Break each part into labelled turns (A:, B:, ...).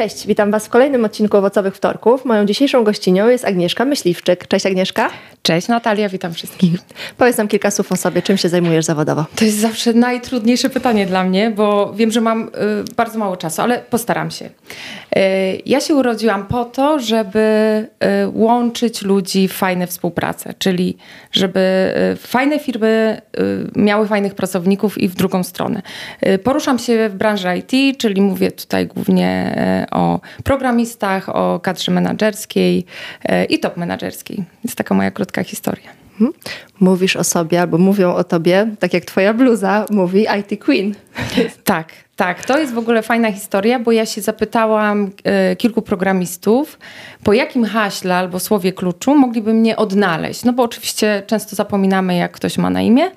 A: Cześć, witam Was w kolejnym odcinku Owocowych Wtorków. Moją dzisiejszą gościnią jest Agnieszka Myśliwczyk. Cześć Agnieszka.
B: Cześć Natalia, witam wszystkich.
A: Powiedz nam kilka słów o sobie, czym się zajmujesz zawodowo?
B: To jest zawsze najtrudniejsze pytanie dla mnie, bo wiem, że mam y, bardzo mało czasu, ale postaram się. Y, ja się urodziłam po to, żeby y, łączyć ludzi w fajne współprace, czyli żeby y, fajne firmy y, miały fajnych pracowników i w drugą stronę. Y, poruszam się w branży IT, czyli mówię tutaj głównie o programistach, o kadrze menedżerskiej i top menedżerskiej. Jest taka moja krótka historia.
A: Mhm. Mówisz o sobie, albo mówią o tobie, tak jak twoja bluza mówi IT Queen.
B: Tak, tak, to jest w ogóle fajna historia, bo ja się zapytałam e, kilku programistów, po jakim haśle albo słowie kluczu mogliby mnie odnaleźć. No bo oczywiście często zapominamy, jak ktoś ma na imię,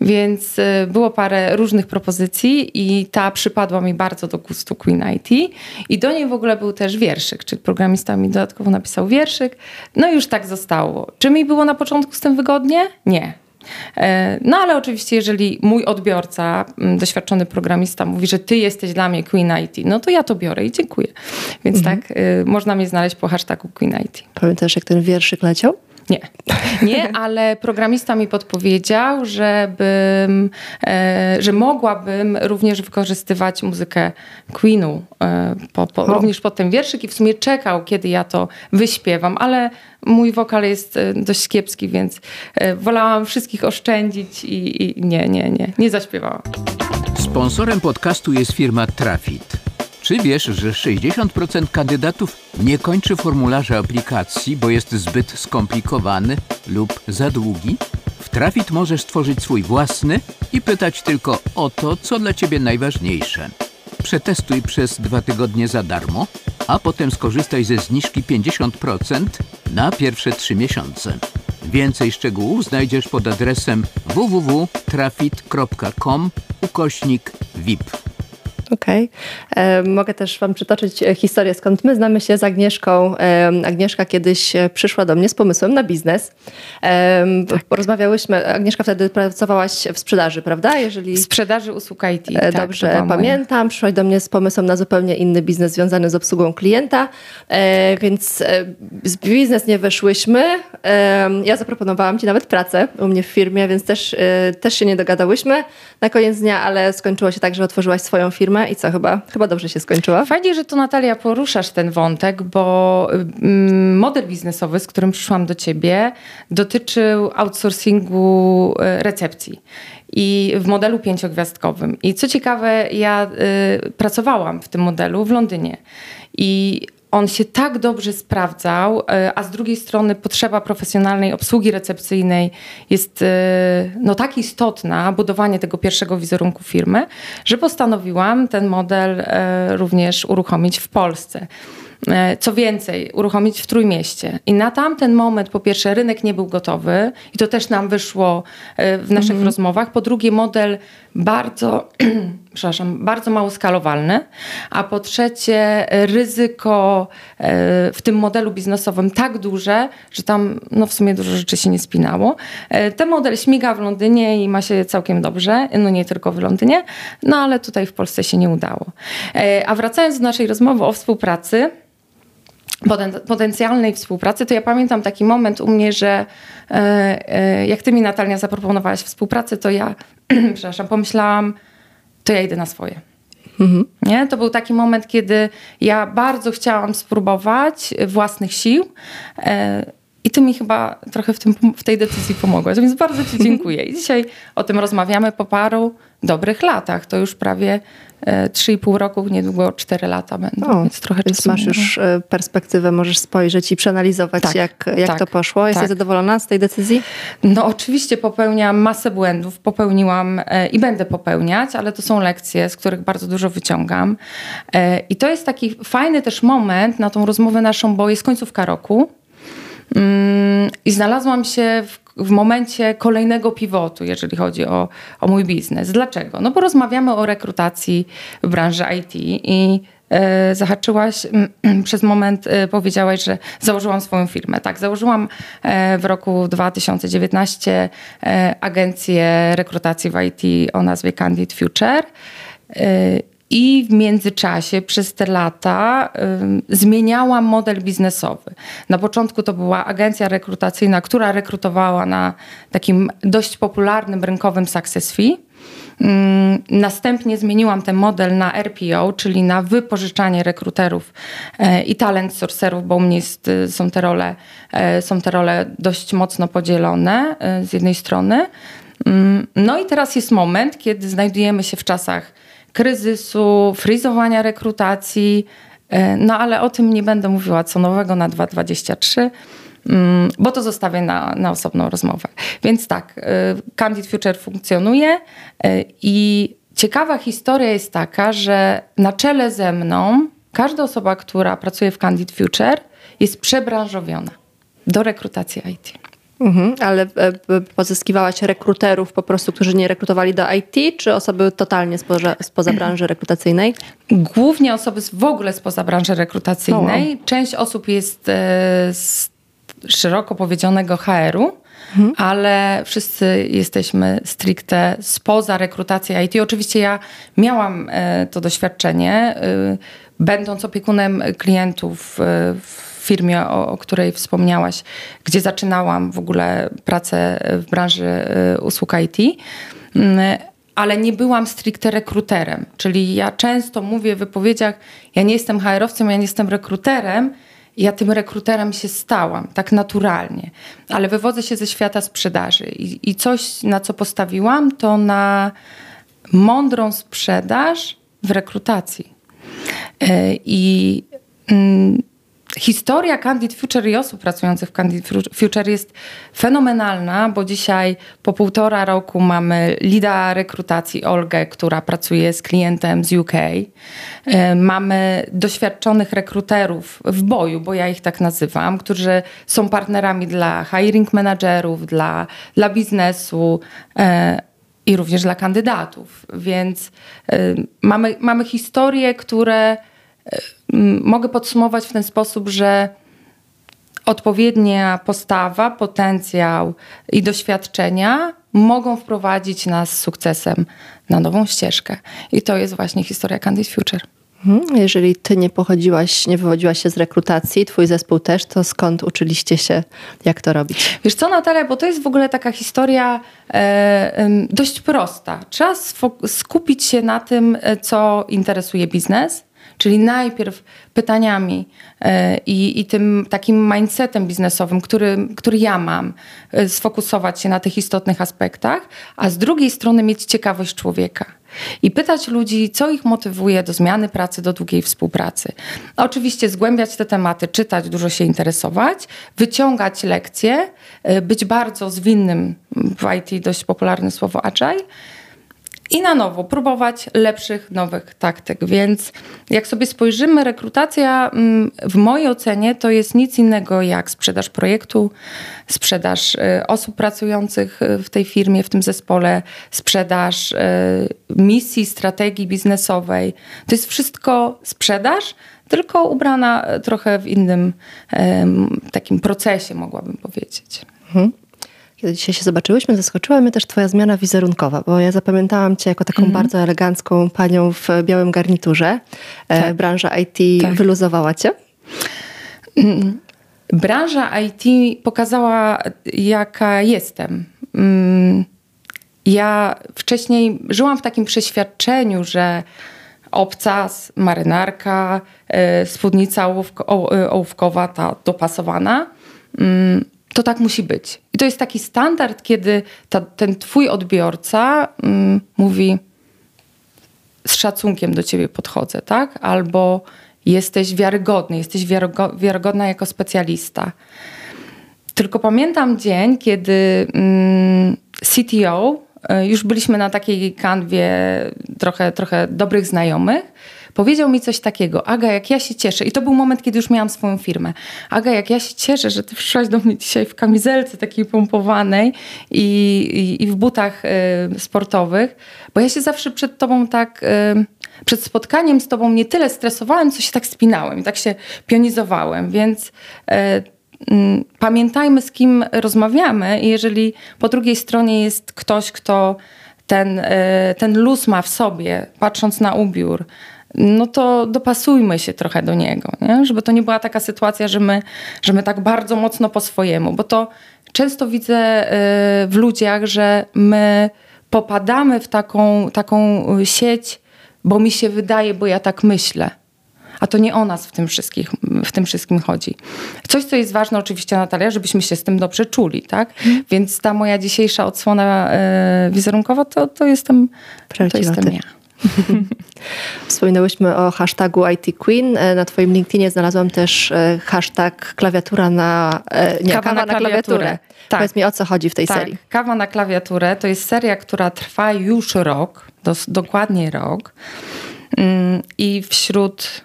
B: więc e, było parę różnych propozycji i ta przypadła mi bardzo do gustu Queen IT. I do niej w ogóle był też wierszyk, czyli programista mi dodatkowo napisał wierszyk. No i już tak zostało. Czy mi było na początku z tym wygodnie? Nie. E, no ale oczywiście, jeżeli mój odbiorca, mm, doświadczony programista mówi, że ty jesteś dla mnie Queen IT, no to ja to biorę i dziękuję. Więc mhm. tak, y, można mnie znaleźć po hashtagu Queen IT.
A: Pamiętasz, jak ten wierszyk leciał?
B: Nie. Nie, ale programista mi podpowiedział, żebym, e, że mogłabym również wykorzystywać muzykę Queenu, e, po, po, również pod ten wierszyk i w sumie czekał, kiedy ja to wyśpiewam, ale mój wokal jest e, dość kiepski, więc e, wolałam wszystkich oszczędzić i, i nie, nie, nie, nie zaśpiewałam.
C: Sponsorem podcastu jest firma Trafit. Czy wiesz, że 60% kandydatów nie kończy formularza aplikacji, bo jest zbyt skomplikowany lub za długi? W Trafit możesz stworzyć swój własny i pytać tylko o to, co dla Ciebie najważniejsze. Przetestuj przez dwa tygodnie za darmo, a potem skorzystaj ze zniżki 50% na pierwsze trzy miesiące. Więcej szczegółów znajdziesz pod adresem www.trafit.com ukośnik VIP.
A: Okej. Okay. Mogę też Wam przytoczyć e, historię, skąd my znamy się z Agnieszką. Agnieszka kiedyś e, przyszła do mnie z pomysłem na biznes. Tak. Porozmawiałyśmy, Agnieszka wtedy pracowałaś w sprzedaży, prawda?
B: Jeżeli... W sprzedaży usług IT.
A: E, tak, dobrze tak, pamiętam. Przyszłaś do mnie z pomysłem na zupełnie inny biznes związany z obsługą klienta, więc z biznes nie weszłyśmy. Ja zaproponowałam Ci nawet pracę u mnie w firmie, więc też, też się nie dogadałyśmy na koniec dnia, ale skończyło się tak, że otworzyłaś swoją firmę i co, chyba, chyba dobrze się skończyła?
B: Fajnie, że tu Natalia poruszasz ten wątek, bo mm, model biznesowy, z którym przyszłam do ciebie, dotyczył outsourcingu e, recepcji i w modelu pięciogwiazdkowym. I co ciekawe, ja y, pracowałam w tym modelu w Londynie. I on się tak dobrze sprawdzał, e, a z drugiej strony potrzeba profesjonalnej obsługi recepcyjnej jest e, no, tak istotna, budowanie tego pierwszego wizerunku firmy, że postanowiłam ten model e, również uruchomić w Polsce. Co więcej, uruchomić w Trójmieście. I na tamten moment, po pierwsze, rynek nie był gotowy i to też nam wyszło w naszych mm -hmm. rozmowach. Po drugie, model bardzo, przepraszam, bardzo mało skalowalny, a po trzecie ryzyko e, w tym modelu biznesowym tak duże, że tam no w sumie dużo rzeczy się nie spinało. E, ten model śmiga w Londynie i ma się całkiem dobrze, no nie tylko w Londynie, no ale tutaj w Polsce się nie udało. E, a wracając do naszej rozmowy o współpracy, potencjalnej współpracy, to ja pamiętam taki moment u mnie, że jak ty mi Natalia zaproponowałaś współpracę, to ja przepraszam, pomyślałam, to ja idę na swoje. Mhm. Nie? To był taki moment, kiedy ja bardzo chciałam spróbować własnych sił. E, I ty mi chyba trochę w, tym, w tej decyzji pomogłaś, więc bardzo Ci dziękuję. I dzisiaj o tym rozmawiamy po paru dobrych latach. To już prawie 3,5 e, roku, niedługo 4 lata będą, o, więc trochę
A: więc
B: czasu
A: masz już e, perspektywę, możesz spojrzeć i przeanalizować, tak, jak, jak tak, to poszło. Jesteś tak. zadowolona z tej decyzji?
B: No oczywiście popełniam masę błędów, popełniłam e, i będę popełniać, ale to są lekcje, z których bardzo dużo wyciągam. I to jest taki fajny też moment na tą rozmowę naszą, bo jest końcówka roku. Mm, I znalazłam się w w momencie kolejnego pivotu, jeżeli chodzi o, o mój biznes. Dlaczego? No bo rozmawiamy o rekrutacji w branży IT i e, zahaczyłaś, przez moment e, powiedziałaś, że założyłam swoją firmę. Tak, założyłam w roku 2019 agencję rekrutacji w IT o nazwie Candid Future. I w międzyczasie przez te lata y, zmieniałam model biznesowy. Na początku to była agencja rekrutacyjna, która rekrutowała na takim dość popularnym rynkowym success fee. Następnie zmieniłam ten model na RPO, czyli na wypożyczanie rekruterów e, i talent sourcerów, bo u mnie jest, y, są, te role, e, są te role dość mocno podzielone e, z jednej strony. No i teraz jest moment, kiedy znajdujemy się w czasach kryzysu, frizowania rekrutacji. E, no ale o tym nie będę mówiła co nowego na 2.23, mm, bo to zostawię na, na osobną rozmowę. Więc tak, e, Candid Future funkcjonuje e, i ciekawa historia jest taka, że na czele ze mną każda osoba, która pracuje w Candid Future jest przebranżowiona do rekrutacji IT.
A: Mhm, ale e, pozyskiwałaś rekruterów po prostu, którzy nie rekrutowali do IT, czy osoby totalnie spoza, spoza branży rekrutacyjnej?
B: Głównie osoby w ogóle spoza branży rekrutacyjnej. Oh. Część osób jest e, z szeroko powiedzianego HR-u, mhm. ale wszyscy jesteśmy stricte spoza rekrutacji IT. Oczywiście ja miałam e, to doświadczenie, będąc opiekunem klientów w firmie, o, o, której wspomniałaś, gdzie zaczynałam w ogóle pracę w branży y, usług IT mm, ale nie byłam stricte rekruterem. Czyli ja często mówię w wypowiedziach, ja nie jestem HR-owcem, ja nie jestem rekruterem, ja tym rekruterem się stałam, tak naturalnie. Ale wywodzę się ze świata sprzedaży i, i coś, na co postawiłam, to na mądrą sprzedaż w rekrutacji. Y, I mm, Historia Candid Future i osób pracujących w Candid Future jest fenomenalna, bo dzisiaj po półtora roku mamy lida rekrutacji Olgę, która pracuje z klientem z UK. E, mamy doświadczonych rekruterów w boju, bo ja ich tak nazywam, którzy są partnerami dla hiring managerów, dla, dla biznesu e, i również dla kandydatów. Więc e, mamy, mamy historie, które mogę podsumować w ten sposób, że odpowiednia postawa, potencjał i doświadczenia mogą wprowadzić nas z sukcesem na nową ścieżkę. I to jest właśnie historia Candid Future.
A: Mhm. Jeżeli ty nie pochodziłaś, nie wywodziłaś się z rekrutacji, twój zespół też, to skąd uczyliście się, jak to robić?
B: Wiesz co, Natalia, bo to jest w ogóle taka historia e, dość prosta. Trzeba skupić się na tym, e, co interesuje biznes, Czyli najpierw pytaniami e, i, i tym takim mindsetem biznesowym, który, który ja mam, e, sfokusować się na tych istotnych aspektach, a z drugiej strony mieć ciekawość człowieka i pytać ludzi, co ich motywuje do zmiany pracy, do długiej współpracy. Oczywiście zgłębiać te tematy, czytać, dużo się interesować, wyciągać lekcje, e, być bardzo zwinnym, w IT dość popularne słowo agile, i na nowo próbować lepszych, nowych taktyk. Więc jak sobie spojrzymy, rekrutacja mm, w mojej ocenie to jest nic innego jak sprzedaż projektu, sprzedaż y, osób pracujących y, w tej firmie, w tym zespole, sprzedaż y, misji, strategii biznesowej. To jest wszystko sprzedaż, tylko ubrana trochę w innym takim procesie, mogłabym powiedzieć. Mhm.
A: Kiedy dzisiaj się zobaczyłyśmy, zaskoczyła mnie też twoja zmiana wizerunkowa, bo ja zapamiętałam cię jako taką mm. bardzo elegancką panią w białym garniturze. E, tak. Branża IT tak. wyluzowała cię?
B: Mm. Branża IT pokazała, jaka jestem. Mm. Ja wcześniej żyłam w takim przeświadczeniu, że obcas, marynarka, e, spódnica ołówkowa, ta dopasowana, to tak musi być. I to jest taki standard, kiedy ta, ten twój odbiorca mm, mówi z szacunkiem do ciebie podchodzę, tak? Albo jesteś wiarygodny, jesteś wiarygodna jako specjalista. Tylko pamiętam dzień, kiedy mm, CTO, y, już byliśmy na takiej kanwie trochę, trochę dobrych znajomych, powiedział mi coś takiego. Aga, jak ja się cieszę. I to był moment, kiedy już miałam swoją firmę. Aga, jak ja się cieszę, że ty przyszłaś do mnie dzisiaj w kamizelce takiej pompowanej i, i, i w butach y, sportowych, bo ja się zawsze przed tobą tak... Y, przed spotkaniem z tobą nie tyle stresowałem, co się tak spinałem tak się pionizowałem, więc e, m, pamiętajmy z kim rozmawiamy i jeżeli po drugiej stronie jest ktoś, kto ten, e, ten luz ma w sobie, patrząc na ubiór, no to dopasujmy się trochę do niego, nie? żeby to nie była taka sytuacja, że my, że my tak bardzo mocno po swojemu, bo to często widzę e, w ludziach, że my popadamy w taką, taką sieć, bo mi się wydaje, bo ja tak myślę. A to nie o nas w tym, wszystkich, w tym wszystkim chodzi. Coś, co jest ważne oczywiście, Natalia, żebyśmy się z tym dobrze czuli, tak? Mm. Więc ta moja dzisiejsza odsłona e, wizerunkowa, to, to jestem, to jestem ja.
A: Wspominałyśmy o hashtagu IT Queen. E, na twoim LinkedInie znalazłam też e, hashtag klawiatura na...
B: E, nie, kawa, kawa na, na klawiaturę. klawiaturę.
A: Tak. Powiedz mi, o co chodzi w tej
B: tak.
A: serii.
B: Kawa na klawiaturę to jest seria, która trwa już rok, dos, dokładnie rok. Mm, I wśród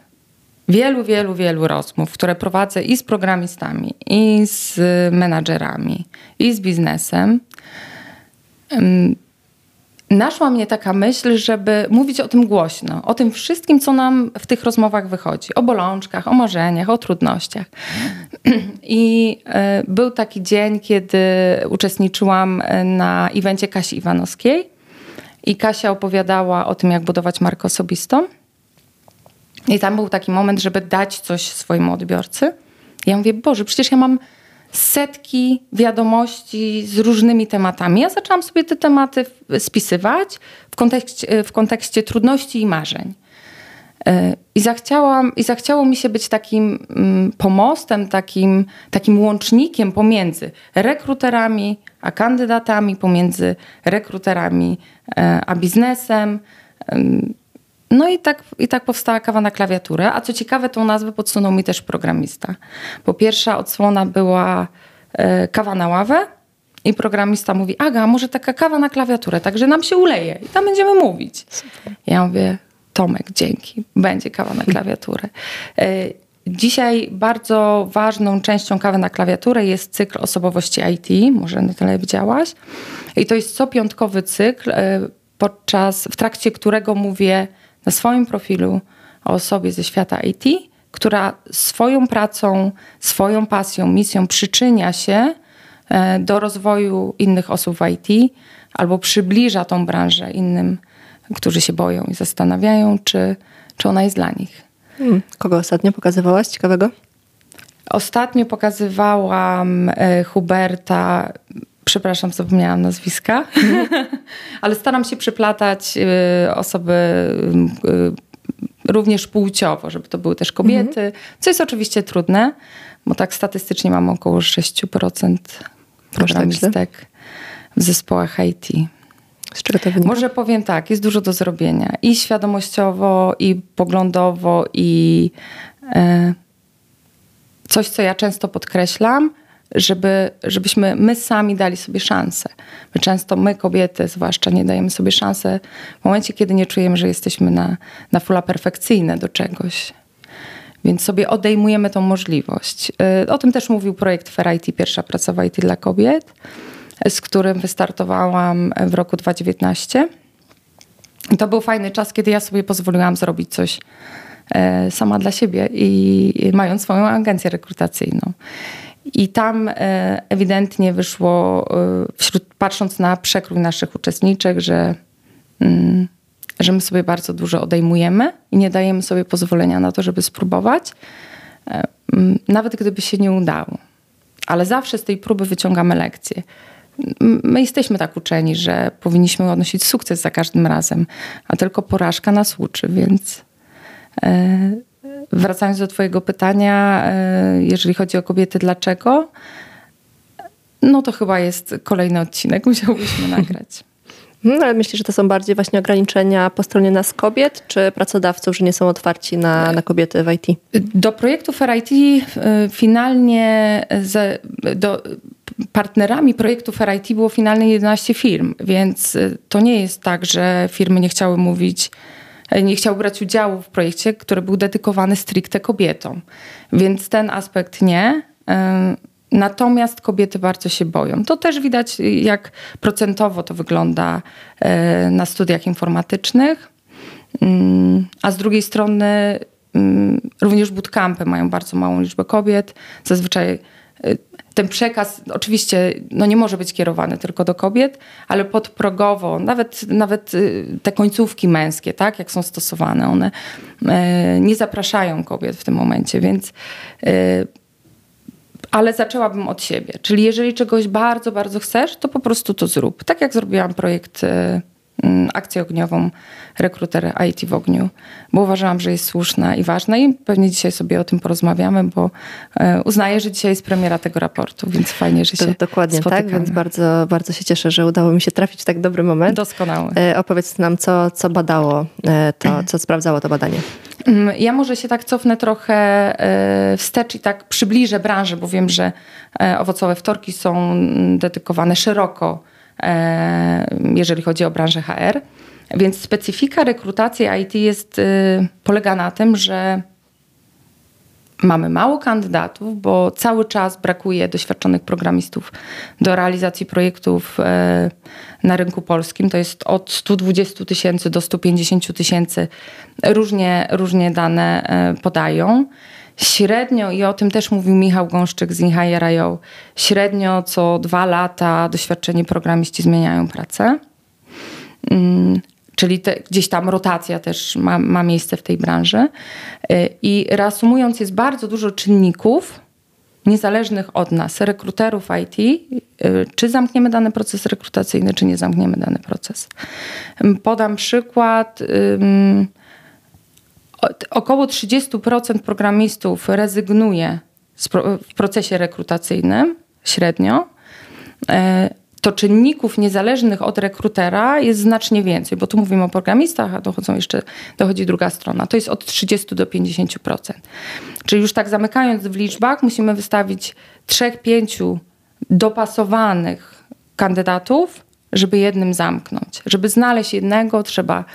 B: wielu, wielu, wielu rozmów, które prowadzę i z programistami, i z menadżerami, i z biznesem, mm, naszła mnie taka myśl, żeby mówić o tym głośno, o tym wszystkim, co nam w tych rozmowach wychodzi. O bolączkach, o marzeniach, o trudnościach. I e, był taki dzień, kiedy uczestniczyłam e, na evencie Kasi Iwanowskiej i Kasia opowiadała o tym, jak budować markę osobistą. I tam był taki moment, żeby dać coś swojemu odbiorcy. Ja mówię, Boże, przecież ja mam setki wiadomości z różnymi tematami. Ja zaczęłam sobie te tematy spisywać w kontekście, w kontekście trudności i marzeń. E, I, zachciałam, I zachciało mi się być takim mm, pomostem, takim, takim łącznikiem pomiędzy rekruterami a kandydatami, pomiędzy rekruterami e, a biznesem. No i tak, i tak powstała kawa na klawiaturę. A co ciekawe, tą nazwę podsunął mi też programista. Bo pierwsza odsłona była e, kawa na ławę i programista mówi, Aga, może taka kawa na klawiaturę, także nam się uleje i tam będziemy mówić. Super. Ja mówię, Tomek, dzięki, będzie kawa na klawiaturę. E, dzisiaj bardzo ważną częścią kawy na klawiaturę jest cykl osobowości IT, może na tyle widziałaś. I to jest co piątkowy cykl, e, podczas, w trakcie którego mówię na swoim profilu o osobie ze świata IT, która swoją pracą, swoją pasją, misją przyczynia się e, do rozwoju innych osób w IT albo przybliża tą branżę innym, którzy się boją i zastanawiają, czy, czy ona jest dla nich.
A: Hmm. Kogo ostatnio pokazywałaś ciekawego?
B: Ostatnio pokazywałam e, Huberta przepraszam, zapomniałam nazwiska, ale staram się przyplatać y, osoby y, również płciowo, żeby to były też kobiety, mhm. co jest oczywiście trudne, bo tak statystycznie mam około 6% programistek w zespołach IT.
A: Z czego to wynika?
B: Może powiem tak, jest dużo do zrobienia i świadomościowo, i poglądowo, i e, coś, co ja często podkreślam, żeby, żebyśmy my sami dali sobie szansę. My często, my kobiety zwłaszcza, nie dajemy sobie szansę w momencie, kiedy nie czujemy, że jesteśmy na, na fula perfekcyjne do czegoś. Więc sobie odejmujemy tą możliwość. Y, o tym też mówił projekt Fair IT, pierwsza praca w IT dla kobiet, z którym wystartowałam w roku 2019. I to był fajny czas, kiedy ja sobie pozwoliłam zrobić coś e, sama dla siebie i mając swoją agencję rekrutacyjną. I tam e, ewidentnie wyszło, e, wśród, patrząc na przekrój naszych uczestniczek, że, mm, że my sobie bardzo dużo odejmujemy i nie dajemy sobie pozwolenia na to, żeby spróbować, e, mm, nawet gdyby się nie udało. Ale zawsze z tej próby wyciągamy lekcje. My jesteśmy tak uczeni, że powinniśmy odnosić sukces za każdym razem, a tylko porażka nas uczy, więc wracając do Twojego pytania, e, jeżeli chodzi o kobiety, dlaczego? No to chyba jest kolejny odcinek, musiałbyśmy nagrać.
A: Hmm, ale myślisz, że to są bardziej właśnie ograniczenia po stronie nas kobiet, czy pracodawców, że nie są otwarci na, na kobiety w IT?
B: Do projektów RIT e, finalnie do, partnerami projektów RIT było finalnie 11 firm, więc e, to nie jest tak, że firmy nie chciały mówić nie chciał brać udziału w projekcie, który był dedykowany stricte kobietom. Więc ten aspekt nie. E, natomiast kobiety bardzo się boją. To też widać, jak procentowo to wygląda e, na studiach informatycznych. Mm, a z drugiej strony mm, również bootcampy mają bardzo małą liczbę kobiet. Zazwyczaj ten przekaz oczywiście no nie może być kierowany tylko do kobiet, ale podprogowo, nawet, nawet y, te końcówki męskie, tak, jak są stosowane, one y, nie zapraszają kobiet w tym momencie, więc ale zaczęłabym od siebie. Czyli jeżeli czegoś bardzo, bardzo chcesz, to po prostu to zrób. Tak jak zrobiłam projekt Mm, akcję ogniową rekruter IT w ogniu, bo uważałam, że jest słuszna i ważna i pewnie dzisiaj sobie o tym porozmawiamy, bo e, uznaję, że dzisiaj jest premiera tego raportu, więc fajnie, że się
A: Dokładnie
B: spotykamy.
A: tak, więc bardzo, bardzo się cieszę, że udało mi się trafić w tak dobry moment.
B: Doskonały.
A: E, opowiedz nam, co, co badało, e, to, co sprawdzało to badanie.
B: Mm, ja może się tak cofnę trochę wstecz i tak przybliżę branżę, bo wiem, że owocowe wtorki są dedykowane szeroko jeżeli chodzi o branżę HR. Więc specyfika rekrutacji IT jest, y, polega na tym, że mamy mało kandydatów, bo cały czas brakuje doświadczonych programistów do realizacji projektów e, na rynku polskim. To jest od 120 tysięcy do 150 tysięcy. Różnie, różnie dane e, podają. Średnio, i o tym też mówił Michał Gąszczyk z Inhire.io, średnio co dwa lata doświadczeni programiści zmieniają pracę. Mm, czyli te, gdzieś tam rotacja też ma, ma miejsce w tej branży. Y, I reasumując, jest bardzo dużo czynników niezależnych od nas, rekruterów IT, y, czy zamkniemy dany proces rekrutacyjny, czy nie zamkniemy dany proces. Podam przykład około 30% programistów rezygnuje w procesie rekrutacyjnym średnio. E, to czynników niezależnych od rekrutera jest znacznie więcej, bo tu mówimy o programistach, a dochodzą jeszcze, dochodzi druga strona. To jest od 30 do 50%. Czyli już tak zamykając w liczbach, musimy wystawić 3-5 dopasowanych kandydatów, żeby jednym zamknąć. Żeby znaleźć jednego, trzeba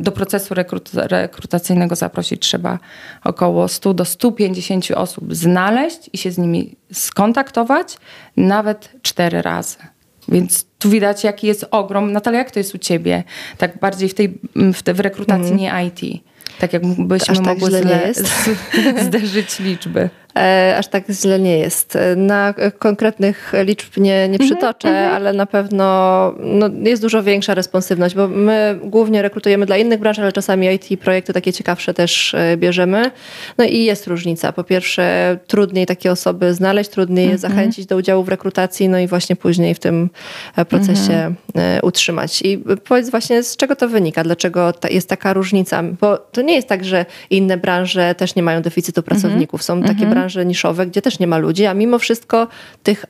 B: do procesu rekrutacyjnego zaprosić trzeba około 100 do 150 osób znaleźć i się z nimi skontaktować nawet cztery razy. Więc tu widać, jaki jest ogrom. Natalia, jak to jest u ciebie? Tak bardziej w tej w, tej, w rekrutacji mm. nie IT. Tak jakbyśmy Aż mogły tak źle zderzyć liczby.
A: E, aż tak źle nie jest. Na konkretnych liczb nie, nie mhm, przytoczę, mm -hmm. ale na pewno no, jest dużo większa responsywność, bo my głównie rekrutujemy dla innych branż, ale czasami IT projekty takie ciekawsze też e, bierzemy. No i jest różnica. Po pierwsze, trudniej takie osoby znaleźć, trudniej je mm -hmm. zachęcić do udziału w rekrutacji, no i właśnie później w tym e, procesie mm -hmm. utrzymać. I powiedz właśnie, z czego to wynika? Dlaczego ta, jest taka różnica? Bo to nie jest tak, że inne branże też nie mają deficytu pracowników. Są takie branże, branże niszowe, gdzie też nie ma ludzi, a mimo wszystko tych,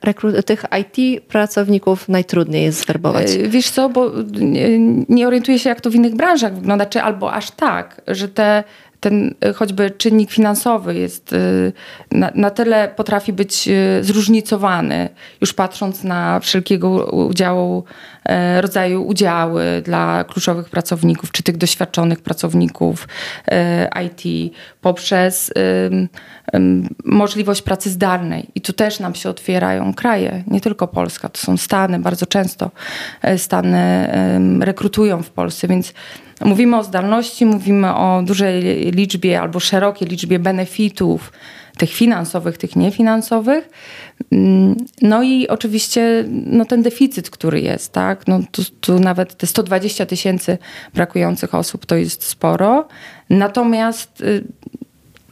A: tych IT pracowników najtrudniej jest zwerbować.
B: E, wiesz co, bo nie, nie orientuję się, jak to w innych branżach wygląda, czy albo aż tak, że te ten y, choćby czynnik finansowy jest y, na, na, tyle potrafi być y, zróżnicowany, już patrząc na wszelkiego udziału, e, rodzaju udziały dla kluczowych pracowników, czy tych doświadczonych pracowników e, IT, poprzez możliwość pracy zdalnej. I tu też nam się otwierają kraje, nie tylko Polska, to są Stany, bardzo często e, Stany rekrutują w Polsce, więc Mówimy o zdalności, mówimy o dużej liczbie albo szerokiej liczbie benefitów, tych finansowych, tych niefinansowych. Mm, no i oczywiście no, ten deficyt, który jest, tak? No, tu, tu nawet te 120 tysięcy brakujących osób to jest sporo. Natomiast y,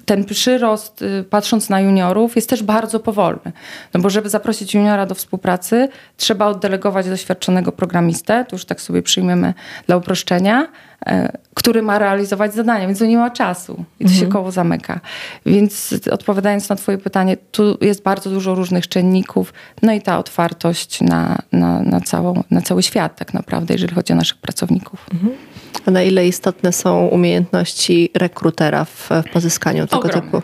B: ten przyrost, y, patrząc na juniorów, jest też bardzo powolny. No bo żeby zaprosić juniora do współpracy, trzeba oddelegować doświadczonego programistę, to już tak sobie przyjmiemy dla uproszczenia, który ma realizować zadania, więc to nie ma czasu i to mhm. się koło zamyka. Więc odpowiadając na twoje pytanie, tu jest bardzo dużo różnych czynników, no i ta otwartość na, na, na, całą, na cały świat tak naprawdę, jeżeli chodzi o naszych pracowników. Mhm.
A: A na ile istotne są umiejętności rekrutera w, w pozyskaniu tego Ogrom. typu?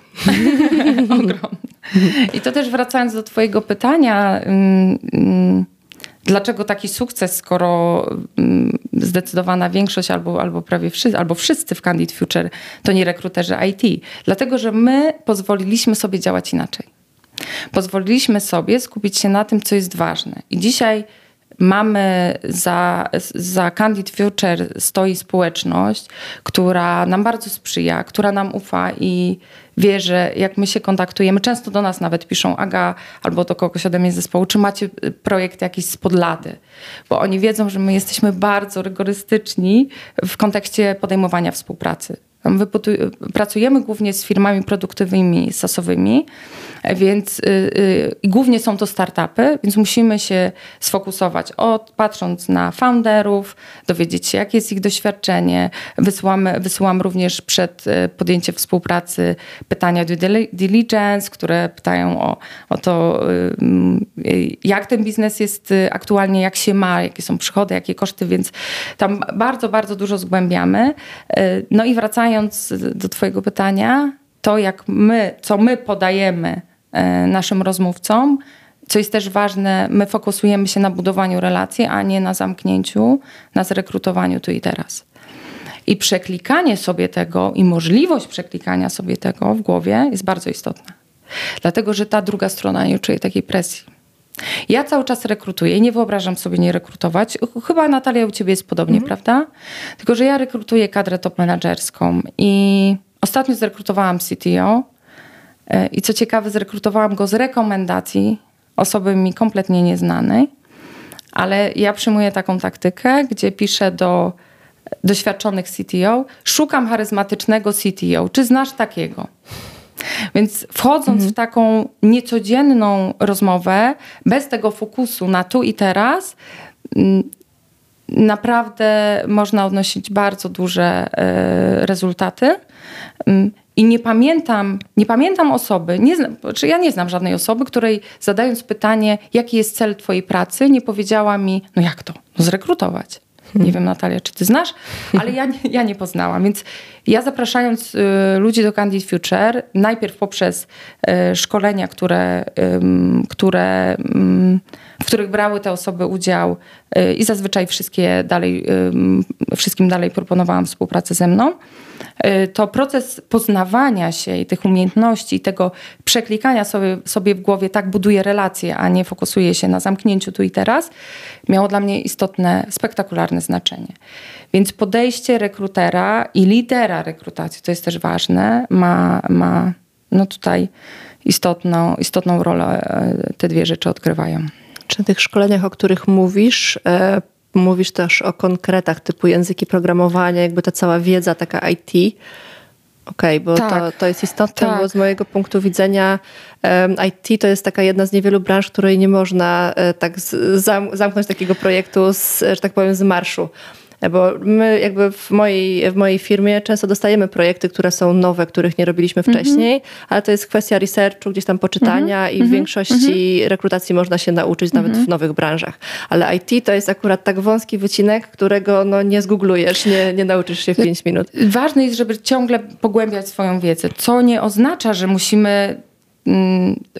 B: Ogrom. I to też wracając do Twojego pytania, mm, mm, dlaczego taki sukces, skoro mm, zdecydowana większość albo, albo prawie wszyscy, albo wszyscy w Candid Future to nie rekruterzy IT? Dlatego, że my pozwoliliśmy sobie działać inaczej. Pozwoliliśmy sobie skupić się na tym, co jest ważne. I dzisiaj mamy za, za Candid Future stoi społeczność, która nam bardzo sprzyja, która nam ufa i wie, że jak my się kontaktujemy, często do nas nawet piszą Aga albo do kogoś ode mnie z zespołu, czy macie projekt jakiś spod lady, bo oni wiedzą, że my jesteśmy bardzo rygorystyczni w kontekście podejmowania współpracy. Pracujemy głównie z firmami produktywymi, sasowymi, więc y, y, głównie są to startupy, więc musimy się sfokusować, od, patrząc na founderów, dowiedzieć się, jakie jest ich doświadczenie. Wysyłamy, wysyłam również przed y, podjęciem współpracy pytania due diligence, które pytają o, o to, jak ten biznes jest aktualnie, jak się ma, jakie są przychody, jakie koszty, więc tam bardzo, bardzo dużo zgłębiamy. No i wracając do Twojego pytania, to jak my, co my podajemy E, naszym rozmówcom. Co jest też ważne, my fokusujemy się na budowaniu relacji, a nie na zamknięciu, na zrekrutowaniu tu i teraz. I przeklikanie sobie tego i możliwość przeklikania sobie tego w głowie jest bardzo istotna. Dlatego, że ta druga strona nie czuje takiej presji. Ja cały czas rekrutuję i nie wyobrażam sobie nie rekrutować. Chyba Natalia u ciebie jest podobnie, mhm. prawda? Tylko, że ja rekrutuję kadrę top menedżerską i ostatnio zrekrutowałam CTO E, I co ciekawe, zrekrutowałam go z rekomendacji osoby mi kompletnie nieznanej, ale ja przyjmuję taką taktykę, gdzie piszę do doświadczonych CTO, szukam charyzmatycznego CTO. Czy znasz takiego? Więc wchodząc mhm. w taką niecodzienną rozmowę, bez tego fokusu na tu i teraz, naprawdę można odnosić bardzo duże e, rezultaty. I nie pamiętam, nie pamiętam osoby, nie znam, czy ja nie znam żadnej osoby, której zadając pytanie, jaki jest cel twojej pracy, nie powiedziała mi, no jak to? No zrekrutować. Nie wiem, Natalia, czy ty znasz, ale ja, ja nie poznałam. Więc ja zapraszając y, ludzi do Candid Future, najpierw poprzez y, szkolenia, które, które, w których brały te osoby udział y, i zazwyczaj wszystkie dalej, wszystkim dalej proponowałam współpracę ze mną, y, to proces poznawania się i tych umiejętności, i tego przeklikania sobie, sobie w głowie tak buduje relacje, a nie fokusuje się na zamknięciu tu i teraz, miało dla mnie istotne, spektakularne znaczenie. Więc podejście rekrutera i lidera rekrutacji, to jest też ważne, ma, ma no tutaj istotną, istotną rolę e, te dwie rzeczy odgrywają.
A: Czy na tych szkoleniach, o których mówisz, e, mówisz też o konkretach typu języki programowania, jakby ta cała wiedza taka IT? Okej, okay, bo tak, to, to jest istotne, tak. bo z mojego punktu widzenia um, IT to jest taka jedna z niewielu branż, której nie można e, tak z, zam, zamknąć takiego projektu, z, że tak powiem, z marszu. Bo my jakby w mojej, w mojej firmie często dostajemy projekty, które są nowe, których nie robiliśmy mhm. wcześniej, mm -hmm. ale to jest kwestia researchu, gdzieś tam poczytania mm -hmm. i w mhm. większości -hmm. rekrutacji można się nauczyć nawet mhm. w nowych branżach. Ale IT to jest akurat tak wąski wycinek, którego no, nie zgooglujesz, nie, nie nauczysz się w 5 minut.
B: Ważne jest, żeby ciągle pogłębiać swoją wiedzę, co nie oznacza, że musimy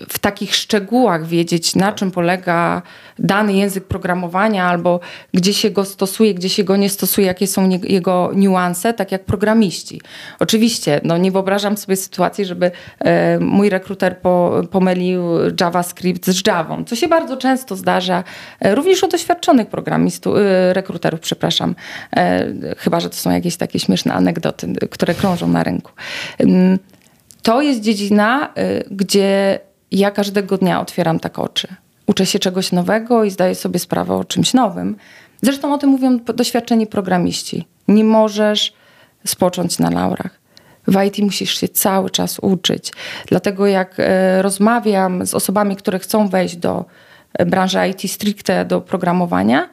B: w takich szczegółach wiedzieć, na czym polega dany język programowania, albo gdzie się go stosuje, gdzie się go nie stosuje, jakie są jego niuanse, tak jak programiści. Oczywiście, no nie wyobrażam sobie sytuacji, żeby e, mój rekruter po, pomylił JavaScript z Javą, co się bardzo często zdarza, e, również u doświadczonych programistów, e, rekruterów, przepraszam, chyba, że to są jakieś takie śmieszne anegdoty, które krążą na rynku to jest dziedzina, y, gdzie ja każdego dnia otwieram tak oczy. Uczę się czegoś nowego i zdaję sobie sprawę o czymś nowym. Zresztą o tym mówią doświadczeni programiści. Nie możesz spocząć na laurach. W IT musisz się cały czas uczyć. Dlatego jak y, rozmawiam z osobami, które chcą wejść do y, branży IT stricte, do programowania,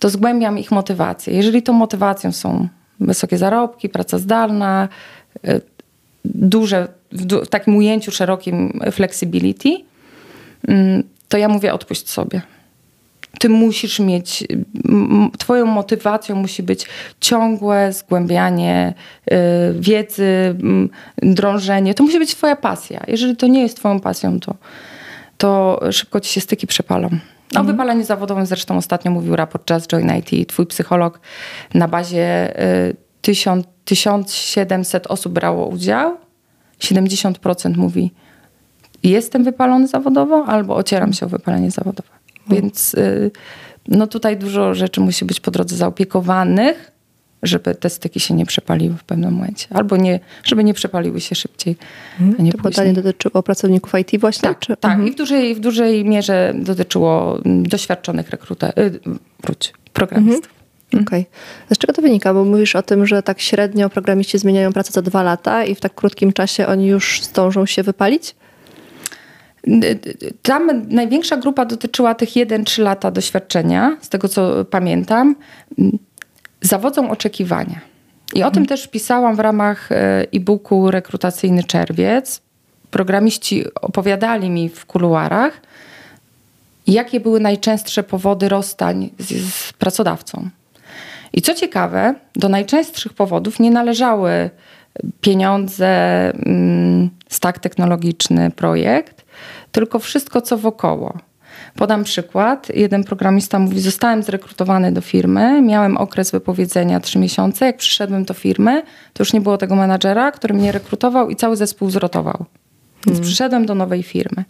B: to zgłębiam ich motywację. Jeżeli tą motywacją są wysokie zarobki, praca zdalna, duże w, takim ujęciu szerokim flexibility, mm, to ja mówię odpuść sobie. Ty musisz mieć, twoją motywacją musi być ciągłe zgłębianie y, wiedzy, drążenie. To musi być twoja pasja. Jeżeli to nie jest twoją pasją, to, to szybko ci się styki przepalą. O mhm. wypaleniu zawodowym zresztą ostatnio mówił raport Just Join IT. Twój psycholog na bazie y, 1700 osób brało udział 70% mówi jestem wypalony zawodowo albo ocieram się o wypalenie zawodowe. Więc y, no tutaj dużo rzeczy musi być po drodze zaopiekowanych, żeby te styki się nie przepaliły w pewnym momencie. Albo nie, żeby nie przepaliły się szybciej,
A: hmm.
B: a nie
A: to pytanie dotyczyło pracowników IT właśnie?
B: Tak, czy? tak. Mhm. I w dużej, w dużej mierze dotyczyło mm, doświadczonych rekruterów, wróć, programistów. Mhm.
A: Mhm. Okej. Okay. Z czego to wynika? Bo mówisz o tym, że tak średnio programiści zmieniają pracę co dwa lata i w tak krótkim czasie oni już zdążą się wypalić?
B: Tam największa grupa dotyczyła tych 1-3 lata doświadczenia, z tego co pamiętam. Zawodzą oczekiwania. I o tym mhm. też pisałam w ramach e, e-booku Rekrutacyjny Czerwiec. Programiści opowiadali mi w kuluarach, jakie były najczęstsze powody rozstań z, z pracodawcą. I co ciekawe, do najczęstszych powodów nie należały pieniądze, mm, stak technologiczny, projekt, tylko wszystko, co wokoło. Podam przykład. Jeden programista mówi: Zostałem zrekrutowany do firmy, miałem okres wypowiedzenia 3 miesiące. Jak przyszedłem do firmy, to już nie było tego menadżera, który mnie rekrutował i cały zespół zrotował. Więc hmm. przyszedłem do nowej firmy.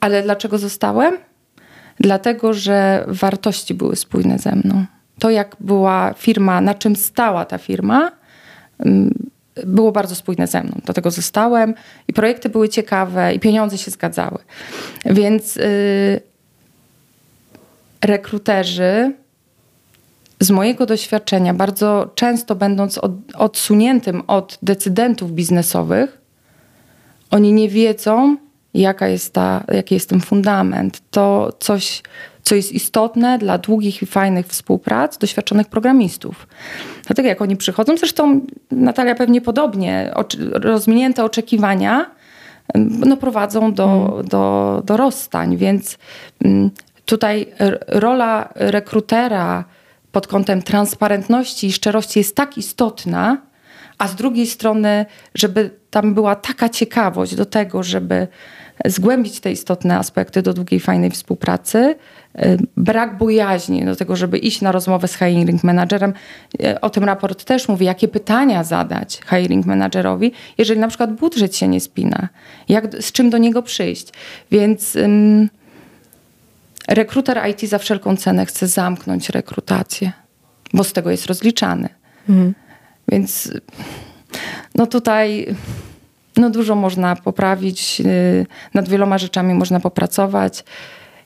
B: Ale dlaczego zostałem? Dlatego, że wartości były spójne ze mną to, jak była firma, na czym stała ta firma, mm, było bardzo spójne ze mną. Do tego zostałem i projekty były ciekawe i pieniądze się zgadzały. Więc yy, rekruterzy z mojego doświadczenia, bardzo często będąc od, odsuniętym od decydentów biznesowych, oni nie wiedzą, jaka jest ta, jaki jest ten fundament. To coś co jest istotne dla długich i fajnych współprac doświadczonych programistów. Dlatego jak oni przychodzą, zresztą Natalia pewnie podobnie, oczy, rozwinięte oczekiwania no, prowadzą do, do, do rozstań, więc mm, tutaj rola rekrutera pod kątem transparentności i szczerości jest tak istotna, a z drugiej strony, żeby tam była taka ciekawość do tego, żeby zgłębić te istotne aspekty do długiej, fajnej współpracy, brak bojaźni do tego, żeby iść na rozmowę z hiring managerem. E, o tym raport też mówi, jakie pytania zadać hiring managerowi, jeżeli na przykład budżet się nie spina, jak, z czym do niego przyjść. Więc um, rekruter IT za wszelką cenę chce zamknąć rekrutację, bo z tego jest rozliczany. Mhm. Więc no tutaj no dużo można poprawić, y, nad wieloma rzeczami można popracować.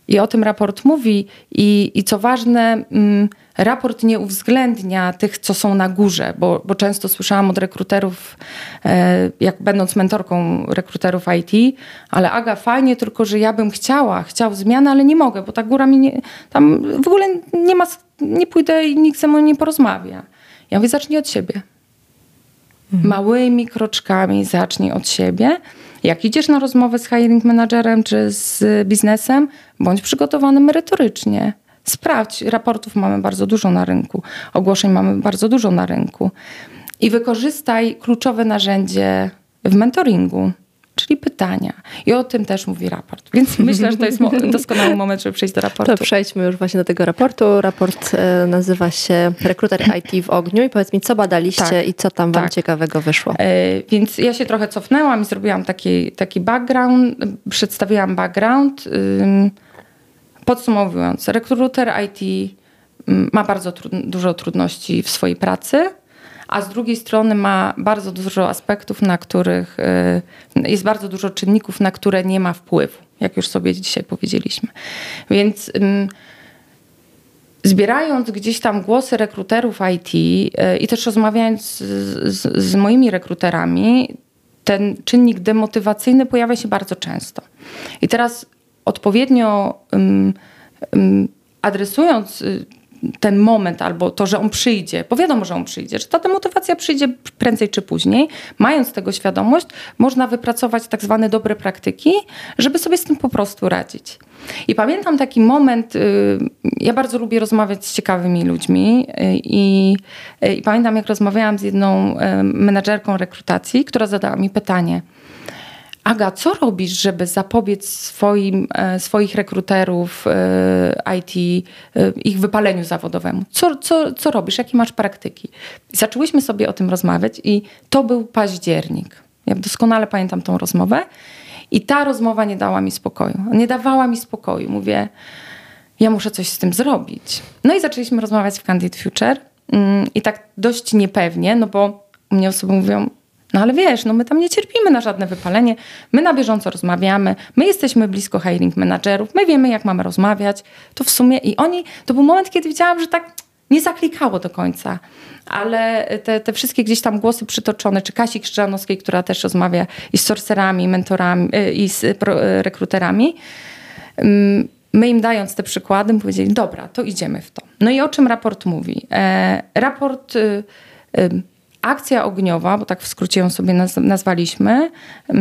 B: I o tym raport mówi. I, i co ważne, mm, raport nie uwzględnia tych, co są na górze, bo, bo często słyszałam od rekruterów, e, jak będąc mentorką rekruterów IT, ale Aga, fajnie, tylko że ja bym chciała, chciał zmiany, ale nie mogę, bo ta góra mi nie, tam w ogóle nie ma, nie pójdę i nikt ze mną nie porozmawia. Ja mówię, zacznij od siebie. Mhm. Małymi kroczkami zacznij od siebie jak idziesz na rozmowę z hiring managerem czy z biznesem, bądź przygotowany merytorycznie. Sprawdź, raportów mamy bardzo dużo na rynku, ogłoszeń mamy bardzo dużo na rynku i wykorzystaj kluczowe narzędzie w mentoringu czyli pytania. I o tym też mówi raport. Więc myślę, że to jest doskonały moment, żeby przejść do raportu.
A: To przejdźmy już właśnie do tego raportu. Raport e, nazywa się Rekruter IT w ogniu i powiedz mi, co badaliście tak, i co tam wam tak. ciekawego wyszło. E,
B: więc ja się trochę cofnęłam i zrobiłam taki, taki background, przedstawiłam background. podsumowując, rekruter IT ma bardzo tru dużo trudności w swojej pracy a z drugiej strony ma bardzo dużo aspektów, na których y, jest bardzo dużo czynników, na które nie ma wpływu, jak już sobie dzisiaj powiedzieliśmy. Więc zbierając gdzieś tam głosy rekruterów IT y, i też rozmawiając z, z, z moimi rekruterami, ten czynnik demotywacyjny pojawia się bardzo często. I teraz odpowiednio um, um, adresując y, ten moment albo to, że on przyjdzie, bo wiadomo, że on przyjdzie, że ta demotywacja przyjdzie prędzej czy później. Mając tego świadomość, można wypracować tak zwane dobre praktyki, żeby sobie z tym po prostu radzić. I pamiętam taki moment, y, ja bardzo lubię rozmawiać z ciekawymi ludźmi y, i, y, i pamiętam, jak rozmawiałam z jedną menadżerką rekrutacji, która zadała mi pytanie – Aga, co robisz, żeby zapobiec swoim, e, swoich rekruterów e, IT, e, ich wypaleniu zawodowemu? Co, co, co robisz? Jakie masz praktyki? Zaczęłyśmy sobie o tym rozmawiać i to był październik. Ja doskonale pamiętam tą rozmowę i ta rozmowa nie dała mi spokoju. Nie dawała mi spokoju. Mówię, ja muszę coś z tym zrobić. No i zaczęliśmy rozmawiać w Candid Future mm, i tak dość niepewnie, no bo mnie osoby mówią, no ale wiesz, no my tam nie cierpimy na żadne wypalenie, my na bieżąco rozmawiamy, my jesteśmy blisko hiring managerów, my wiemy jak mamy rozmawiać, to w sumie i oni, to był moment, kiedy widziałam, że tak nie zaklikało do końca, ale te, te wszystkie gdzieś tam głosy przytoczone, czy Kasi Krzyżanowskiej, która też rozmawia i z sorcerami, mentorami y, i z y, rekruterami, mm, my im dając te przykłady, powiedzieli, dobra, to idziemy w to. No i o czym raport mówi? E, raport, y, y, akcja ogniowa, bo tak w skrócie ją sobie naz nazwaliśmy, y,